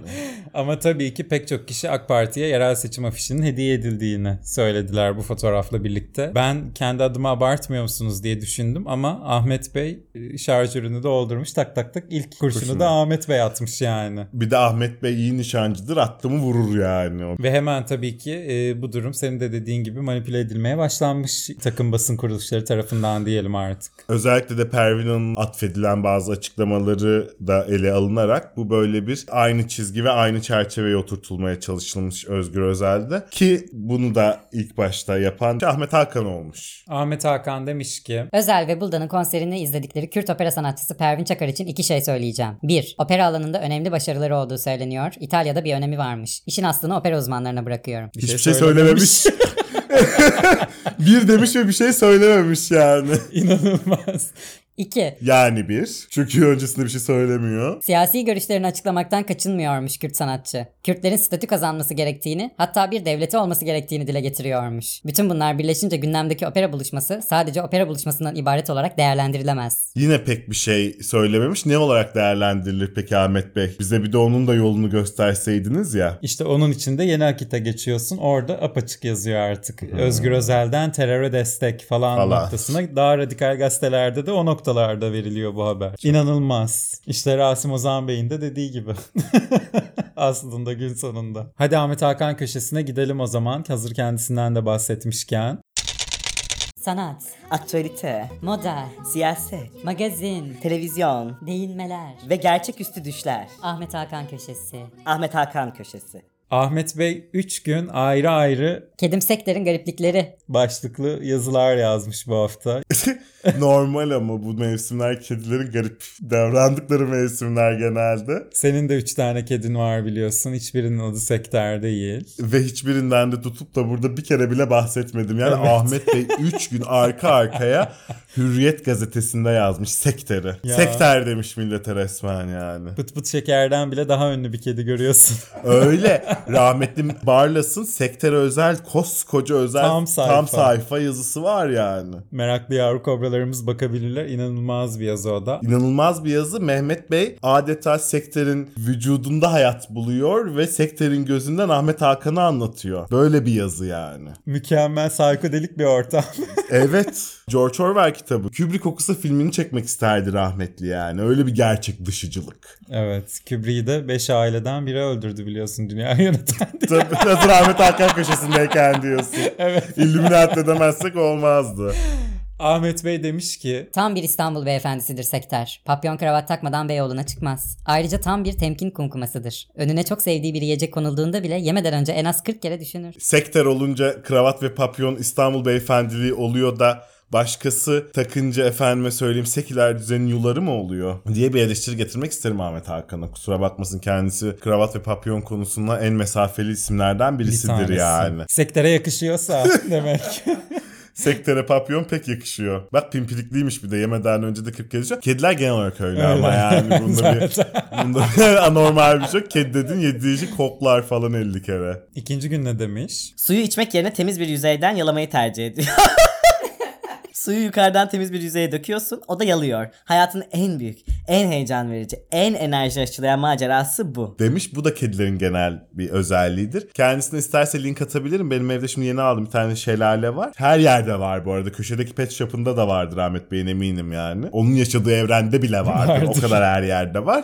Ama tabii ki pek çok kişi AK Parti'ye yerel seçim afişinin hediye edildiğini söylediler bu fotoğrafla birlikte. Ben kendi adıma abartmıyor musunuz diye düşündüm ama Ahmet Bey e, şarjörünü doldurmuş tak tak tak ilk kurşunu, Kurşunu. da Ahmet Bey atmış yani. Bir de Ahmet Bey iyi nişancıdır attı mı vurur yani. Ve hemen tabii ki e, bu durum senin de dediğin gibi manipüle edilmeye başlanmış takım basın kuruluşları tarafından diyelim artık. Özellikle de Pervin'in atfedilen bazı açıklamaları da ele alınarak bu böyle bir aynı çizgi ve aynı çerçeveye oturtulmaya çalışılmış Özgür Özel'de. Ki bunu da ilk başta yapan Ahmet Hakan olmuş. Ahmet Hakan demiş ki Özel ve Bulda'nın konserini izledikleri Kürt opera sanatçısı Pervin Çakar için iki şey söyleyeceğim. 1. Opera alanında önemli başarıları olduğu söyleniyor. İtalya'da bir önemi varmış. İşin aslını opera uzmanlarına bırakıyorum. Hiçbir şey söylememiş. bir demiş ve bir şey söylememiş yani. İnanılmaz. 2. Yani bir. Çünkü öncesinde bir şey söylemiyor. Siyasi görüşlerini açıklamaktan kaçınmıyormuş Kürt sanatçı. Kürtlerin statü kazanması gerektiğini, hatta bir devleti olması gerektiğini dile getiriyormuş. Bütün bunlar birleşince gündemdeki opera buluşması sadece opera buluşmasından ibaret olarak değerlendirilemez. Yine pek bir şey söylememiş. Ne olarak değerlendirilir peki Ahmet Bey? Bize bir de onun da yolunu gösterseydiniz ya. İşte onun için de yeni akite geçiyorsun. Orada apaçık yazıyor artık. Özgür Özel'den teröre destek falan, Falan. noktasına. Daha radikal gazetelerde de o noktalarda veriliyor bu haber. İnanılmaz. İşte Rasim Ozan Bey'in de dediği gibi. Aslında gün sonunda. Hadi Ahmet Hakan köşesine gidelim o zaman. Hazır kendisinden de bahsetmişken. Sanat, Aktüelite, moda, siyaset, magazin, televizyon değinmeler. ve gerçeküstü düşler. Ahmet Hakan köşesi. Ahmet Hakan köşesi. Ahmet Bey 3 gün ayrı ayrı Kedim Sekter'in gariplikleri. başlıklı yazılar yazmış bu hafta. Normal ama bu mevsimler kedilerin garip davrandıkları mevsimler genelde. Senin de 3 tane kedin var biliyorsun. Hiçbirinin adı Sekter değil. Ve hiçbirinden de tutup da burada bir kere bile bahsetmedim. Yani Evet. Ahmet Bey 3 gün arka arkaya Hürriyet gazetesinde yazmış sekteri. Ya. Sekter demiş millete resmen yani. Pıt pıt şekerden bile daha ünlü bir kedi görüyorsun. Öyle. Rahmetli Barlas'ın sektere özel koskoca özel Tam sayfa. tam sayfa yazısı var yani. Meraklı yavru kobralarımız bakabilirler. İnanılmaz bir yazı o da. İnanılmaz bir yazı. Mehmet Bey adeta sekterin vücudunda hayat buluyor ve sekterin gözünden Ahmet Hakan'ı anlatıyor. Böyle bir yazı yani. Mükemmel psikodelik bir ortam. Evet. George Orwell kitabı. Kubrick okusa filmini çekmek isterdi rahmetli yani. Öyle bir gerçek dışıcılık. evet. Kubrick'i de 5 aileden biri öldürdü biliyorsun dünya yöneten diye. Tabii hazır Ahmet Hakan köşesindeyken diyorsun. evet. İllüminat demezsek olmazdı. Ahmet Bey demiş ki Tam bir İstanbul beyefendisidir Sekter. Papyon kravat takmadan Beyoğlu'na çıkmaz. Ayrıca tam bir temkin kumkumasıdır. Önüne çok sevdiği bir yiyecek konulduğunda bile yemeden önce en az 40 kere düşünür. Sektör olunca kravat ve papyon İstanbul beyefendiliği oluyor da başkası takınca efendime söyleyeyim seküler düzenin yuları mı oluyor diye bir eleştiri getirmek isterim Ahmet Hakan'a. Kusura bakmasın kendisi kravat ve papyon konusunda en mesafeli isimlerden bir birisidir tanesi. yani. Sektere yakışıyorsa demek. Sektere papyon pek yakışıyor. Bak pimpirikliymiş bir de yemeden önce de 40 kere düşüyor. Kediler genel olarak öyle, Öyle. ama yani bunda bir, bunda bir anormal bir şey yok. Kedi dedin yediği işi koklar falan 50 kere. İkinci gün ne demiş? Suyu içmek yerine temiz bir yüzeyden yalamayı tercih ediyor. Suyu yukarıdan temiz bir yüzeye döküyorsun, o da yalıyor. Hayatın en büyük, en heyecan verici, en enerji aşılayan macerası bu. Demiş bu da kedilerin genel bir özelliğidir. Kendisine isterse link atabilirim. Benim evde şimdi yeni aldım bir tane şelale var. Her yerde var bu arada. Köşedeki pet shop'ında da vardır Ahmet Bey'in eminim yani. Onun yaşadığı evrende bile vardır. Vardır. O kadar her yerde var.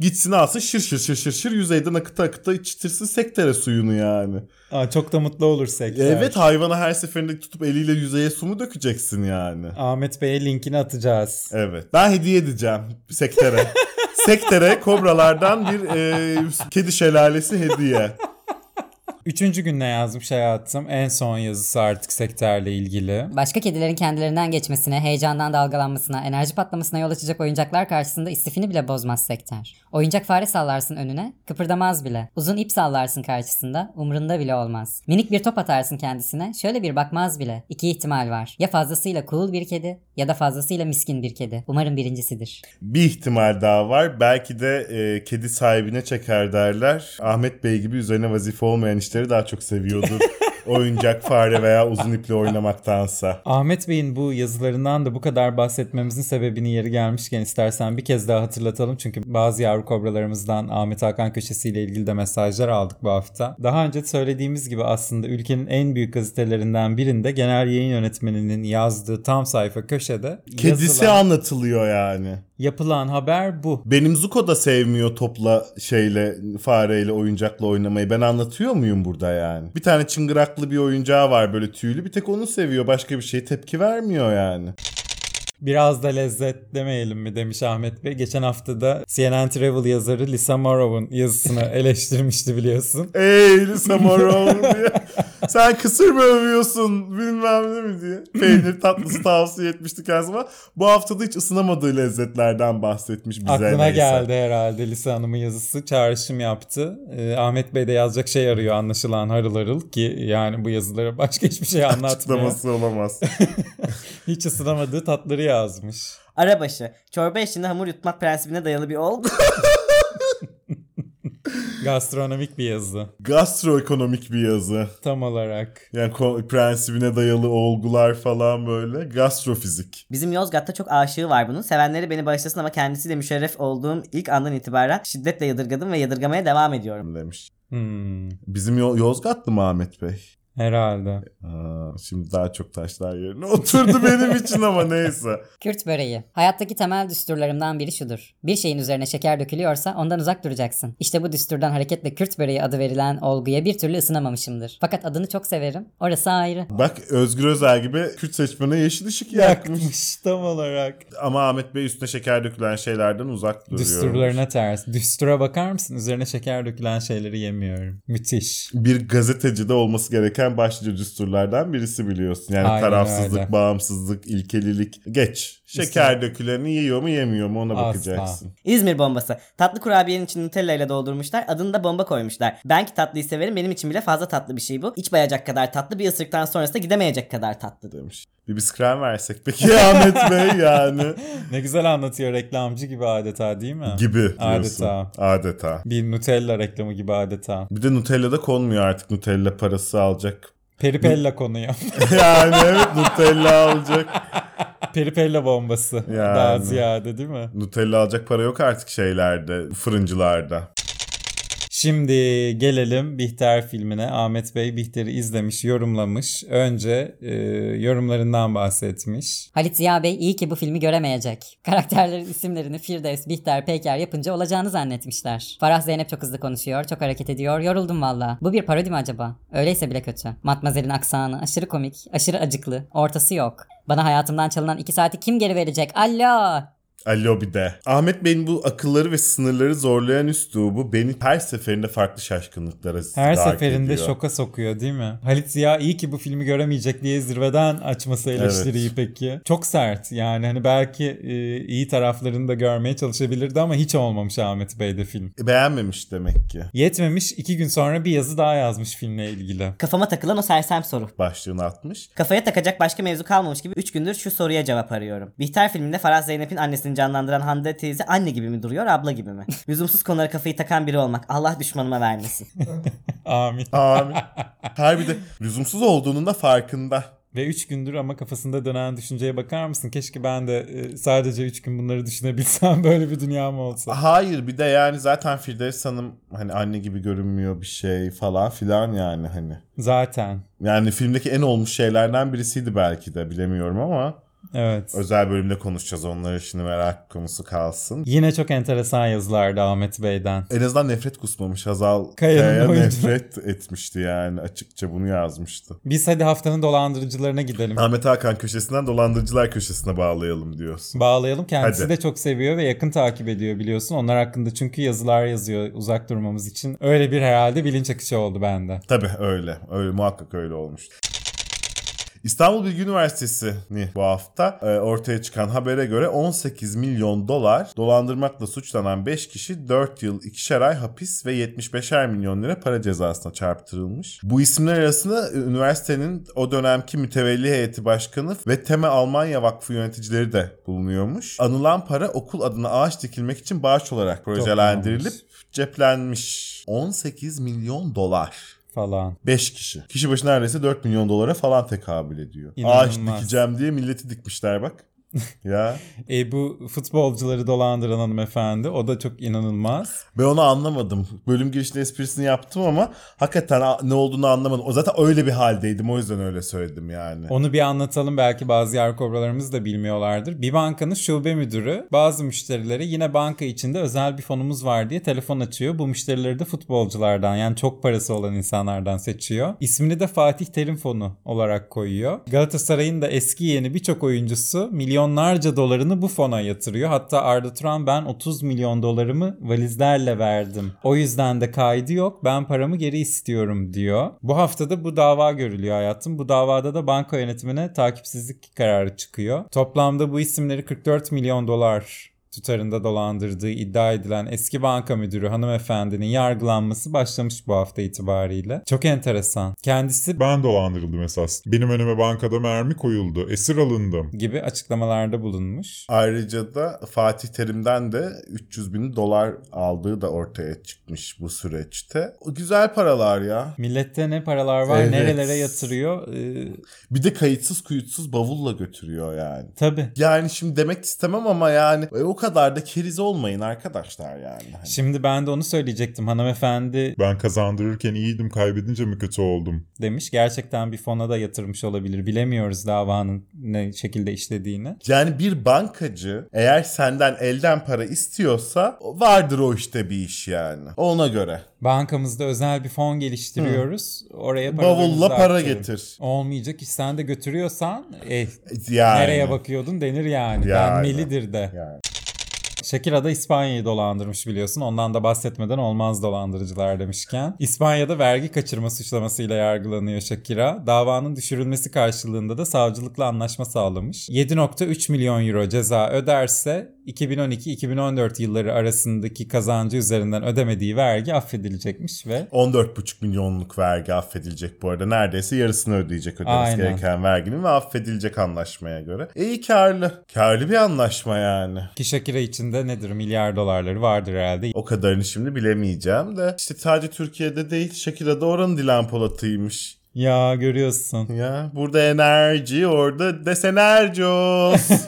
Gitsin alsın şır şır şır şır şır yüzeyden akıta akıta içtirsin sektere suyunu yani. Aa, çok da mutlu olur Sekter. Evet hayvana her seferinde tutup eliyle yüzeye su mu dökeceksin yani? Ahmet Bey'e linkini atacağız. Evet. Ben hediye edeceğim sektere. sektere kobralardan bir e, kedi şelalesi hediye. Üçüncü gün ne yazmış hayatım? En son yazısı artık sektörle ilgili. Başka kedilerin kendilerinden geçmesine, heyecandan dalgalanmasına, enerji patlamasına yol açacak oyuncaklar karşısında istifini bile bozmaz Sekter. Oyuncak fare sallarsın önüne, kıpırdamaz bile. Uzun ip sallarsın karşısında, umrunda bile olmaz. Minik bir top atarsın kendisine, şöyle bir bakmaz bile. İki ihtimal var. Ya fazlasıyla cool bir kedi ya da fazlasıyla miskin bir kedi. Umarım birincisidir. Bir ihtimal daha var. Belki de e, kedi sahibine çeker derler. Ahmet Bey gibi üzerine vazife olmayan işleri daha çok seviyordur oyuncak fare veya uzun iple oynamaktansa. Ahmet Bey'in bu yazılarından da bu kadar bahsetmemizin sebebini yeri gelmişken istersen bir kez daha hatırlatalım. Çünkü bazı yavru kobralarımızdan Ahmet Hakan köşesiyle ilgili de mesajlar aldık bu hafta. Daha önce söylediğimiz gibi aslında ülkenin en büyük gazetelerinden birinde genel yayın yönetmeninin yazdığı tam sayfa köşede Kedisi yazılan, anlatılıyor yani. Yapılan haber bu. Benim Zuko da sevmiyor topla şeyle fareyle oyuncakla oynamayı. Ben anlatıyor muyum burada yani? Bir tane çıngıraklı bir oyuncağı var böyle tüylü. Bir tek onu seviyor. Başka bir şey tepki vermiyor yani. Biraz da lezzet demeyelim mi demiş Ahmet Bey. Geçen hafta da CNN Travel yazarı Lisa Morrow'un yazısını eleştirmişti biliyorsun. Ey Lisa Morrow diye. Sen kısır mı övüyorsun bilmem ne mi diye. Peynir tatlısı tavsiye etmişti kendisine. Bu hafta da hiç ısınamadığı lezzetlerden bahsetmiş bize. Aklına neyse. geldi herhalde Lisa Hanım'ın yazısı. Çağrışım yaptı. Ee, Ahmet Bey de yazacak şey arıyor anlaşılan harıl harıl ki yani bu yazılara başka hiçbir şey anlatmıyor. Açıklaması olamaz. Hiç ısınamadığı tatları yazmış. Arabaşı. Çorba eşliğinde hamur yutmak prensibine dayalı bir olgu. Gastronomik bir yazı. Gastroekonomik bir yazı. Tam olarak. Yani ko- prensibine dayalı olgular falan böyle. Gastrofizik. Bizim Yozgat'ta çok aşığı var bunun. Sevenleri beni bağışlasın ama kendisiyle müşerref olduğum ilk andan itibaren şiddetle yadırgadım ve yadırgamaya devam ediyorum. demiş. Hmm, Bizim Yo- Yozgatlı mı Ahmet Bey? Herhalde. Aa, şimdi daha çok taşlar yerine oturdu benim için ama neyse. Kürt böreği. Hayattaki temel düsturlarımdan biri şudur. Bir şeyin üzerine şeker dökülüyorsa ondan uzak duracaksın. İşte bu düsturdan hareketle Kürt böreği adı verilen olguya bir türlü ısınamamışımdır. Fakat adını çok severim. Orası ayrı. Bak Özgür Özel gibi Kürt seçmene yeşil ışık yakmış. Yakmış tam olarak. Ama Ahmet Bey üstüne şeker dökülen şeylerden uzak duruyor. Düsturlarına ters. Düstura bakar mısın? Üzerine şeker dökülen şeyleri yemiyorum. Müthiş. Bir gazetecide olması gereken başlıca düsturlardan birisi biliyorsun. Yani Aynen tarafsızlık, öyle. bağımsızlık, ilkelilik. Geç. Şeker döküleni yiyor mu yemiyor mu ona Asla. bakacaksın. İzmir bombası. Tatlı kurabiyenin içini Nutella ile doldurmuşlar. Adını da bomba koymuşlar. Ben ki tatlıyı severim. Benim için bile fazla tatlı bir şey bu. İç bayacak kadar tatlı. Bir ısırıktan sonrası da gidemeyecek kadar tatlı. Demiş. Bir bisküven versek peki Ahmet Bey yani. Ne güzel anlatıyor reklamcı gibi adeta değil mi? Gibi diyorsun. Adeta. Adeta. Bir Nutella reklamı gibi adeta. Bir de Nutella'da konmuyor artık Nutella parası alacak. Peripella konuyor. yani evet Nutella alacak. Peripella bombası. Yani. Daha ziyade değil mi? Nutella alacak para yok artık şeylerde, fırıncılarda. Şimdi gelelim Bihter filmine. Ahmet Bey Bihter'i izlemiş, yorumlamış. Önce e, yorumlarından bahsetmiş. Halit Ziya Bey iyi ki bu filmi göremeyecek. Karakterlerin isimlerini Firdevs, Bihter, Peyker yapınca olacağını zannetmişler. Farah Zeynep çok hızlı konuşuyor, çok hareket ediyor. Yoruldum valla. Bu bir parodi mi acaba? Öyleyse bile kötü. Matmazel'in aksanı aşırı komik, aşırı acıklı. Ortası yok. Bana hayatımdan çalınan 2 saati kim geri verecek? Alo! Alo bir de. Ahmet Bey'in bu akılları ve sınırları zorlayan üslubu beni her seferinde farklı şaşkınlıklara Her seferinde ediyor. şoka sokuyor değil mi? Halit Ziya iyi ki bu filmi göremeyecek diye zirveden açması eleştiriyi peki. Çok sert yani hani belki e, iyi taraflarını da görmeye çalışabilirdi ama hiç olmamış Ahmet Bey'de film. Beğenmemiş demek ki. Yetmemiş iki gün sonra bir yazı daha yazmış filmle ilgili. Kafama takılan o sersem soru. Başlığını atmış. Kafaya takacak başka mevzu kalmamış gibi 3 gündür şu soruya cevap arıyorum. Bihter filminde Faraz Zeynep'in annesini canlandıran Hande teyze anne gibi mi duruyor abla gibi mi? Lüzumsuz konulara kafayı takan biri olmak. Allah düşmanıma vermesin. Amin. Amin. Her bir de lüzumsuz olduğunun da farkında. Ve 3 gündür ama kafasında dönen düşünceye bakar mısın? Keşke ben de e, sadece 3 gün bunları düşünebilsem böyle bir dünyam olsa. Hayır bir de yani zaten Firdevs Hanım hani anne gibi görünmüyor bir şey falan filan yani hani. Zaten. Yani filmdeki en olmuş şeylerden birisiydi belki de bilemiyorum ama Evet. özel bölümde konuşacağız onları şimdi merak konusu kalsın. Yine çok enteresan yazılardı Ahmet Bey'den. En azından nefret kusmamış. Hazal Kaya'ya nefret etmişti yani açıkça bunu yazmıştı. Biz hadi haftanın dolandırıcılarına gidelim. Ahmet Hakan köşesinden dolandırıcılar köşesine bağlayalım diyorsun. Bağlayalım. Kendisi Hadi. de çok seviyor ve yakın takip ediyor biliyorsun. Onlar hakkında çünkü yazılar yazıyor uzak durmamız için. Öyle bir herhalde bilinç akışı oldu bende. Tabii öyle. Öyle muhakkak öyle olmuştu. İstanbul Bilgi Üniversitesi'ni bu hafta e, ortaya çıkan habere göre 18 milyon dolar dolandırmakla suçlanan 5 kişi 4 yıl 2'şer ay hapis ve 75'er milyon lira para cezasına çarptırılmış. Bu isimler arasında üniversitenin o dönemki mütevelli heyeti başkanı ve Teme Almanya Vakfı yöneticileri de bulunuyormuş. Anılan para okul adına ağaç dikilmek için bağış olarak projelendirilip ceplenmiş. 18 milyon dolar. Falan. 5 kişi. Kişi başı neredeyse 4 milyon dolara falan tekabül ediyor. İnanılmaz. Ağaç dikeceğim diye milleti dikmişler bak. ya E bu futbolcuları dolandıran hanımefendi o da çok inanılmaz. ben onu anlamadım. Bölüm girişinde esprisini yaptım ama hakikaten ne olduğunu anlamadım. O zaten öyle bir haldeydim o yüzden öyle söyledim yani. Onu bir anlatalım belki bazı yer kobralarımız da bilmiyorlardır. Bir bankanın şube müdürü bazı müşterilere yine banka içinde özel bir fonumuz var diye telefon açıyor. Bu müşterileri de futbolculardan yani çok parası olan insanlardan seçiyor. İsmini de Fatih Terim Fonu olarak koyuyor. Galatasaray'ın da eski yeni birçok oyuncusu milyonlarca dolarını bu fona yatırıyor. Hatta Arda Turan ben 30 milyon dolarımı valizlerle verdim. O yüzden de kaydı yok ben paramı geri istiyorum diyor. Bu haftada bu dava görülüyor hayatım. Bu davada da banka yönetimine takipsizlik kararı çıkıyor. Toplamda bu isimleri 44 milyon dolar tutarında dolandırdığı iddia edilen eski banka müdürü hanımefendinin yargılanması başlamış bu hafta itibariyle. Çok enteresan. Kendisi Ben dolandırıldım esas. Benim önüme bankada mermi koyuldu. Esir alındım. gibi açıklamalarda bulunmuş. Ayrıca da Fatih Terim'den de 300 bin dolar aldığı da ortaya çıkmış bu süreçte. O güzel paralar ya. Millette ne paralar var, Evet. nerelere yatırıyor. Ee, Bir de kayıtsız kuyutsuz bavulla götürüyor yani. tabii. Yani şimdi demek istemem ama yani e, o kadar da keriz olmayın arkadaşlar yani. Hani Şimdi ben de onu söyleyecektim. Hanımefendi Ben kazandırırken iyiydim, kaybedince mi kötü oldum? demiş. Gerçekten bir fona da yatırmış olabilir. Bilemiyoruz davanın ne şekilde işlediğini. Yani bir bankacı eğer senden elden para istiyorsa vardır o işte bir iş yani. Ona göre. Bankamızda özel bir fon geliştiriyoruz. Oraya paralarınızı Bavulla para aktarın. getir. Olmayacak iş sen de götürüyorsan eh, Yani. nereye bakıyordun denir yani. Yani. Denmelidir de. Yani. Shakira da İspanya'yı dolandırmış biliyorsun. Ondan da bahsetmeden olmaz dolandırıcılar demişken. İspanya'da vergi kaçırma suçlamasıyla yargılanıyor Shakira. Davanın düşürülmesi karşılığında da savcılıkla anlaşma sağlamış. 7.3 milyon euro ceza öderse 2012-2014 yılları arasındaki kazancı üzerinden ödemediği vergi affedilecekmiş ve 14,5 milyonluk vergi affedilecek bu arada. Neredeyse yarısını ödeyecek ödemesi Aynen. gereken verginin ve affedilecek anlaşmaya göre. İyi karlı. Karlı bir anlaşma yani. ki Shakira içinde nedir milyar dolarları vardır herhalde. O kadarını şimdi bilemeyeceğim de. işte sadece Türkiye'de değil Shakira da oranın Dilan Polat'ıymış. Ya görüyorsun. Ya burada enerji orada desenercos.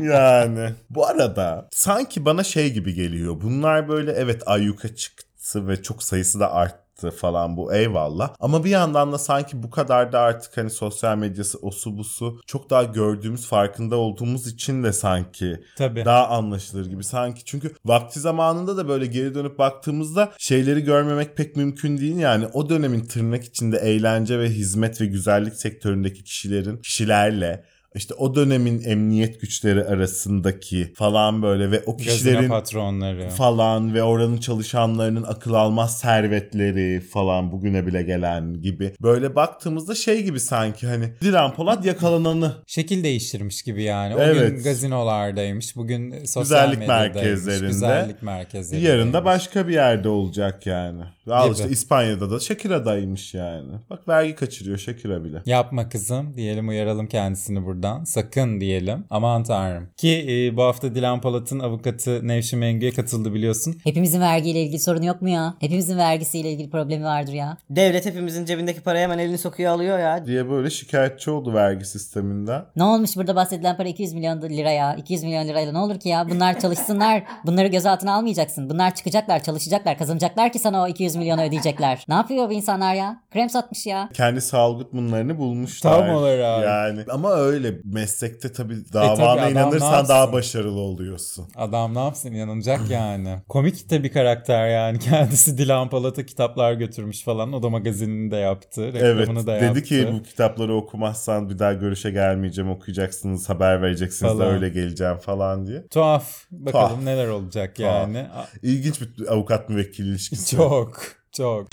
yani. Bu arada sanki bana şey gibi geliyor. Bunlar böyle evet ayyuka çıktı ve çok sayısı da arttı falan bu eyvallah. Ama bir yandan da sanki bu kadar da artık hani sosyal medyası osu busu çok daha gördüğümüz farkında olduğumuz için de sanki Tabii. daha anlaşılır gibi sanki. Çünkü vakti zamanında da böyle geri dönüp baktığımızda şeyleri görmemek pek mümkün değil. Yani o dönemin tırnak içinde eğlence ve hizmet ve güzellik sektöründeki kişilerin, kişilerle işte o dönemin emniyet güçleri arasındaki falan böyle ve o kişilerin patronları. falan ve oranın çalışanlarının akıl almaz servetleri falan bugüne bile gelen gibi. Böyle baktığımızda şey gibi sanki hani Dilan Polat yakalananı Şekil değiştirmiş gibi yani. O Evet. gün gazinolardaymış. Bugün sosyal Güzellik medyadaymış. merkezlerinde. Güzellik merkezlerinde. Yarın da başka bir yerde olacak yani. Al işte İspanya'da da Shakira'daymış yani. Bak vergi kaçırıyor Shakira bile. Yapma kızım diyelim uyaralım kendisini buradan. Sakın diyelim. Aman tanrım. Ki e, bu hafta Dilan Polat'ın avukatı Nevşin Mengü'ye katıldı biliyorsun. Hepimizin vergiyle ilgili sorunu yok mu ya? Hepimizin vergisiyle ilgili problemi vardır ya. Devlet hepimizin cebindeki parayı hemen elini sokuyor alıyor ya. Diye böyle şikayetçi oldu vergi sisteminden. Ne olmuş burada bahsedilen para 200 milyon lira ya. 200 milyon lirayla ne olur ki ya? Bunlar çalışsınlar. Bunları göz altına almayacaksın. Bunlar çıkacaklar, çalışacaklar, kazanacaklar ki sana o 200 milyonu ödeyecekler. Ne yapıyor bu insanlar ya? Krem satmış ya. Kendi sağlık bunlarını bulmuşlar. Tam olarak. Yani ama öyle meslekte tabii E tabii davana ne inanırsan daha başarılı oluyorsun. Adam ne yapsın inanacak yani. Komik de bir karakter yani. Kendisi Dilan Polat'a kitaplar götürmüş falan. O da magazinini de yaptı. Evet Reklamını da dedi yaptı. ki bu kitapları okumazsan bir daha görüşe gelmeyeceğim okuyacaksınız haber vereceksiniz de Falan. öyle geleceğim falan diye. Tuhaf. Bakalım Tuhaf. neler olacak Tuhaf. yani. İlginç bir avukat müvekkil ilişkisi. Çok çok.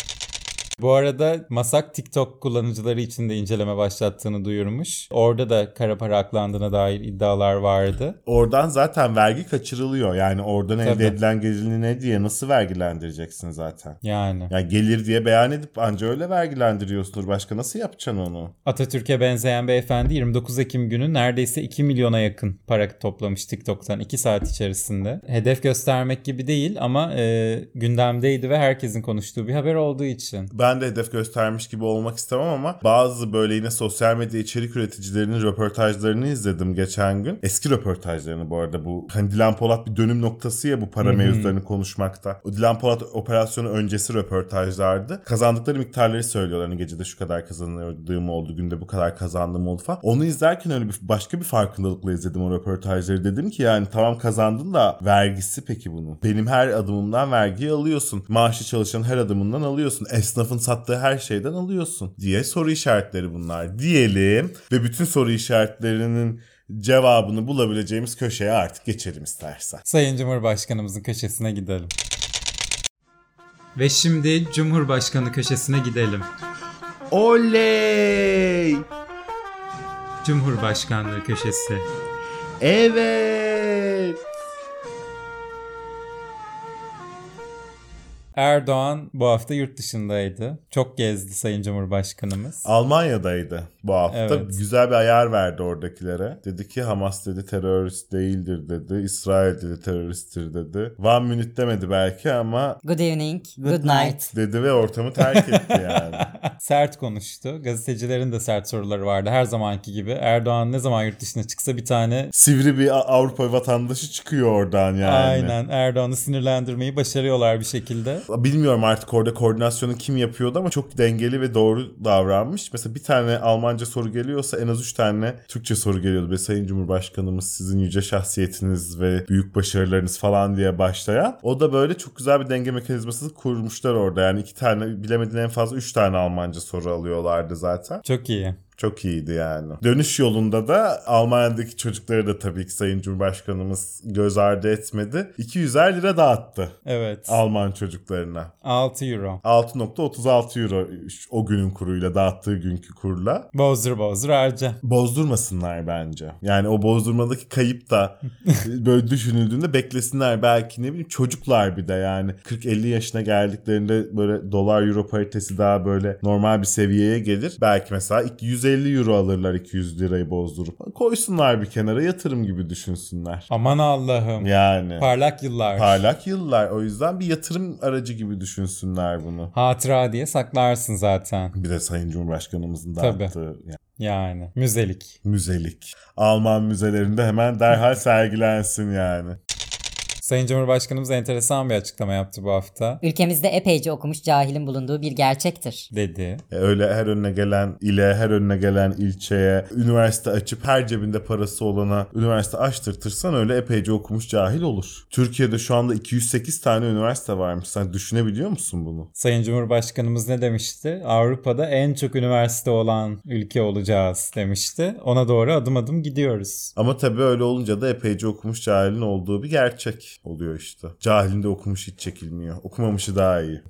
Bu arada Masak TikTok kullanıcıları için de inceleme başlattığını duyurmuş. Orada da kara para aklandığına dair iddialar vardı. Oradan zaten vergi kaçırılıyor. Yani oradan Tabii. elde edilen geliri ne diye nasıl vergilendireceksin zaten? Yani. Yani gelir diye beyan edip anca öyle vergilendiriyorsundur. Başka nasıl yapacaksın onu? Atatürk'e benzeyen beyefendi 29 Ekim günü neredeyse 2 milyona yakın para toplamış TikTok'tan 2 saat içerisinde. Hedef göstermek gibi değil ama e, gündemdeydi ve herkesin konuştuğu bir haber olduğu için. Ben ben de hedef göstermiş gibi olmak istemem ama bazı böyle yine sosyal medya içerik üreticilerinin röportajlarını izledim geçen gün. Eski röportajlarını bu arada bu hani Dilan Polat bir dönüm noktası ya bu para mevzularını konuşmakta. O Dilan Polat operasyonu öncesi röportajlardı. Kazandıkları miktarları söylüyorlar. Hani gecede şu kadar kazandığım oldu, günde bu kadar kazandığım oldu falan. Onu izlerken öyle bir başka bir farkındalıkla izledim o röportajları. Dedim ki yani tamam kazandın da vergisi peki bunun. Benim her adımımdan vergi alıyorsun. Maaşı çalışan her adımından alıyorsun. Esnafın sattığı her şeyden alıyorsun diye soru işaretleri bunlar diyelim ve bütün soru işaretlerinin cevabını bulabileceğimiz köşeye artık geçelim istersen. Sayın Cumhurbaşkanımızın köşesine gidelim. Ve şimdi Cumhurbaşkanı köşesine gidelim. Oley! Cumhurbaşkanlığı köşesi. Evet! Erdoğan bu hafta yurt dışındaydı. Çok gezdi Sayın Cumhurbaşkanımız. Almanya'daydı bu hafta. Evet. Güzel bir ayar verdi oradakilere. Dedi ki Hamas dedi terörist değildir dedi. İsrail dedi teröristtir dedi. One minute demedi belki ama Good evening, good, Good night. dedi ve ortamı terk etti yani. Sert konuştu. Gazetecilerin de sert soruları vardı her zamanki gibi. Erdoğan ne zaman yurt dışına çıksa bir tane Sivri bir Avrupa vatandaşı çıkıyor oradan yani. aynen Erdoğan'ı sinirlendirmeyi başarıyorlar bir şekilde. Bilmiyorum artık orada koordinasyonu kim yapıyordu ama çok dengeli ve doğru davranmış. Mesela bir tane Almanca soru geliyorsa en az üç tane Türkçe soru geliyordu. Ve Sayın Cumhurbaşkanımız sizin yüce şahsiyetiniz ve büyük başarılarınız falan diye başlayan. O da böyle çok güzel bir denge mekanizması kurmuşlar orada. Yani iki tane bilemediğin en fazla üç tane Almanca soru alıyorlardı zaten. Çok iyi. Çok iyiydi yani. Dönüş yolunda da Almanya'daki çocukları da tabii ki Sayın Cumhurbaşkanımız göz ardı etmedi. 200'er lira dağıttı Evet. Alman çocuklarına. 6 euro. 6.36 euro o günün kuruyla dağıttığı günkü kurla. Bozdur bozdur harca. Bozdurmasınlar bence. Yani o bozdurmadaki kayıp da böyle düşünüldüğünde beklesinler. Belki ne bileyim çocuklar bir de yani 40-50 yaşına geldiklerinde böyle dolar euro paritesi daha böyle normal bir seviyeye gelir. Belki mesela 150 euro alırlar 200 lirayı bozdurup. Koysunlar bir kenara yatırım gibi düşünsünler. Aman Allah'ım. Yani. Parlak yıllar. Parlak yıllar. O yüzden bir yatırım aracı gibi düşünsünler bunu. Hatıra diye saklarsın zaten. Bir de Sayın Cumhurbaşkanımızın dağıttığı yani Yani. Müzelik. müzelik. Alman müzelerinde hemen derhal sergilensin yani. Sayın Cumhurbaşkanımız enteresan bir açıklama yaptı bu hafta. Ülkemizde epeyce okumuş cahilin bulunduğu bir gerçektir. Dedi. E, Öyle her önüne gelen ile, her önüne gelen ilçeye üniversite açıp her cebinde parası olana üniversite açtırtırsan öyle epeyce okumuş cahil olur. Türkiye'de şu anda 208 tane üniversite varmış. Sen düşünebiliyor musun bunu? Sayın Cumhurbaşkanımız ne demişti? Avrupa'da en çok üniversite olan ülke olacağız demişti. Ona doğru adım adım gidiyoruz. Ama tabii öyle olunca da epeyce okumuş cahilin olduğu bir gerçek oluyor işte. Cahilin de okumuş hiç çekilmiyor. Okumamışı daha iyi.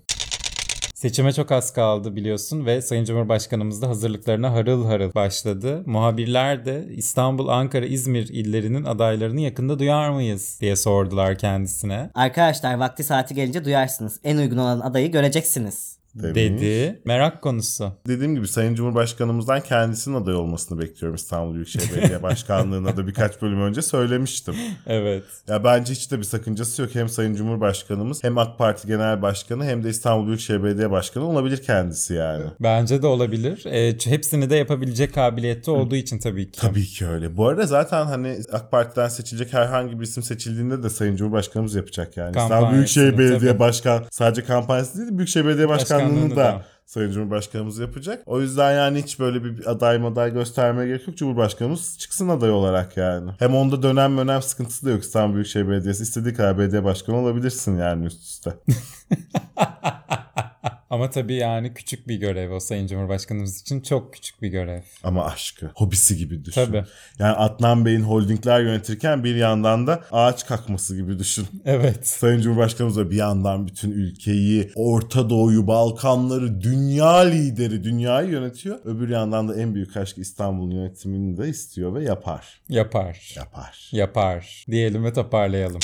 Seçime çok az kaldı biliyorsun ve Sayın Cumhurbaşkanımız da hazırlıklarına harıl harıl başladı. Muhabirler de İstanbul, Ankara, İzmir illerinin adaylarını yakında duyar mıyız diye sordular kendisine. Arkadaşlar vakti saati gelince duyarsınız. En uygun olan adayı göreceksiniz. Demiş. Dedi. Merak konusu. Dediğim gibi Sayın Cumhurbaşkanımızdan kendisinin aday olmasını bekliyorum İstanbul Büyükşehir Belediye Başkanlığı'na da birkaç bölüm önce söylemiştim. Evet. Ya bence hiç de bir sakıncası yok. Hem Sayın Cumhurbaşkanımız hem AK Parti Genel Başkanı hem de İstanbul Büyükşehir Belediye Başkanı olabilir kendisi yani. Bence de olabilir. E, hepsini de yapabilecek kabiliyette olduğu için tabii ki. Tabii ki öyle. Bu arada zaten hani AK Parti'den seçilecek herhangi bir isim seçildiğinde de Sayın Cumhurbaşkanımız yapacak yani. İstanbul Kampanyasını, Büyükşehir Belediye tabii. Başkan sadece kampanyası değil Büyükşehir Belediye Başkanlığı'nı Başkanlığını da. Sayın Cumhurbaşkanımız yapacak. O yüzden yani hiç böyle bir aday maday göstermeye gerek yok. Cumhurbaşkanımız çıksın aday olarak yani. Hem onda dönem dönem sıkıntısı da yok. İstanbul Büyükşehir Belediyesi istediği kadar belediye başkanı olabilirsin yani üst üste. Ama tabii yani küçük bir görev o Sayın Cumhurbaşkanımız için çok küçük bir görev. Ama aşkı, hobisi gibi düşün. Tabii. Yani Adnan Bey'in holdingler yönetirken bir yandan da ağaç kalkması gibi düşün. Evet. Sayın Cumhurbaşkanımız da bir yandan bütün ülkeyi, Orta Doğu'yu, Balkanları, dünya lideri, dünyayı yönetiyor. Öbür yandan da en büyük aşk İstanbul yönetimini de istiyor ve yapar. Yapar. Yapar. Yapar. Diyelim ve toparlayalım.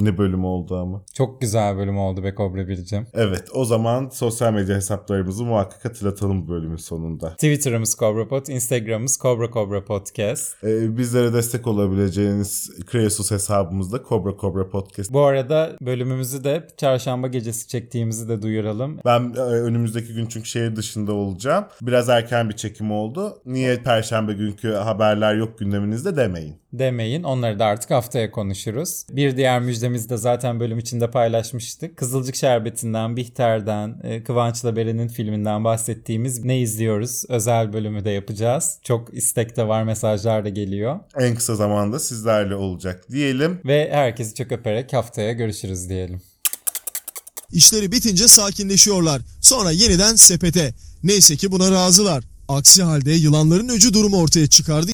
Ne bölüm oldu ama. Çok güzel bölüm oldu be Kobra Biricim. Evet o zaman sosyal medya hesaplarımızı muhakkak hatırlatalım bu bölümün sonunda. Twitter'ımız KobraPod, Instagram'ımız Kobra Kobra Podcast. Ee, bizlere destek olabileceğiniz Kreasus hesabımızda Kobra Kobra Podcast. Bu arada bölümümüzü de çarşamba gecesi çektiğimizi de duyuralım. Ben e, önümüzdeki gün çünkü şehir dışında olacağım. Biraz erken bir çekim oldu. Niye perşembe günkü haberler yok gündeminizde demeyin. Demeyin. Onları da artık haftaya konuşuruz. Bir diğer müjdemizi de zaten bölüm içinde paylaşmıştık. Kızılcık Şerbeti'nden, Bihter'den, e, Kıvanç'la Beren'in filminden bahsettiğimiz Ne izliyoruz özel bölümü de yapacağız. Çok istek de var, mesajlar da geliyor. En kısa zamanda sizlerle olacak diyelim. Ve herkesi çok öperek haftaya görüşürüz diyelim. İşleri bitince sakinleşiyorlar. Sonra yeniden sepete. Neyse ki buna razılar. Aksi halde yılanların öcü durumu ortaya çıkardı.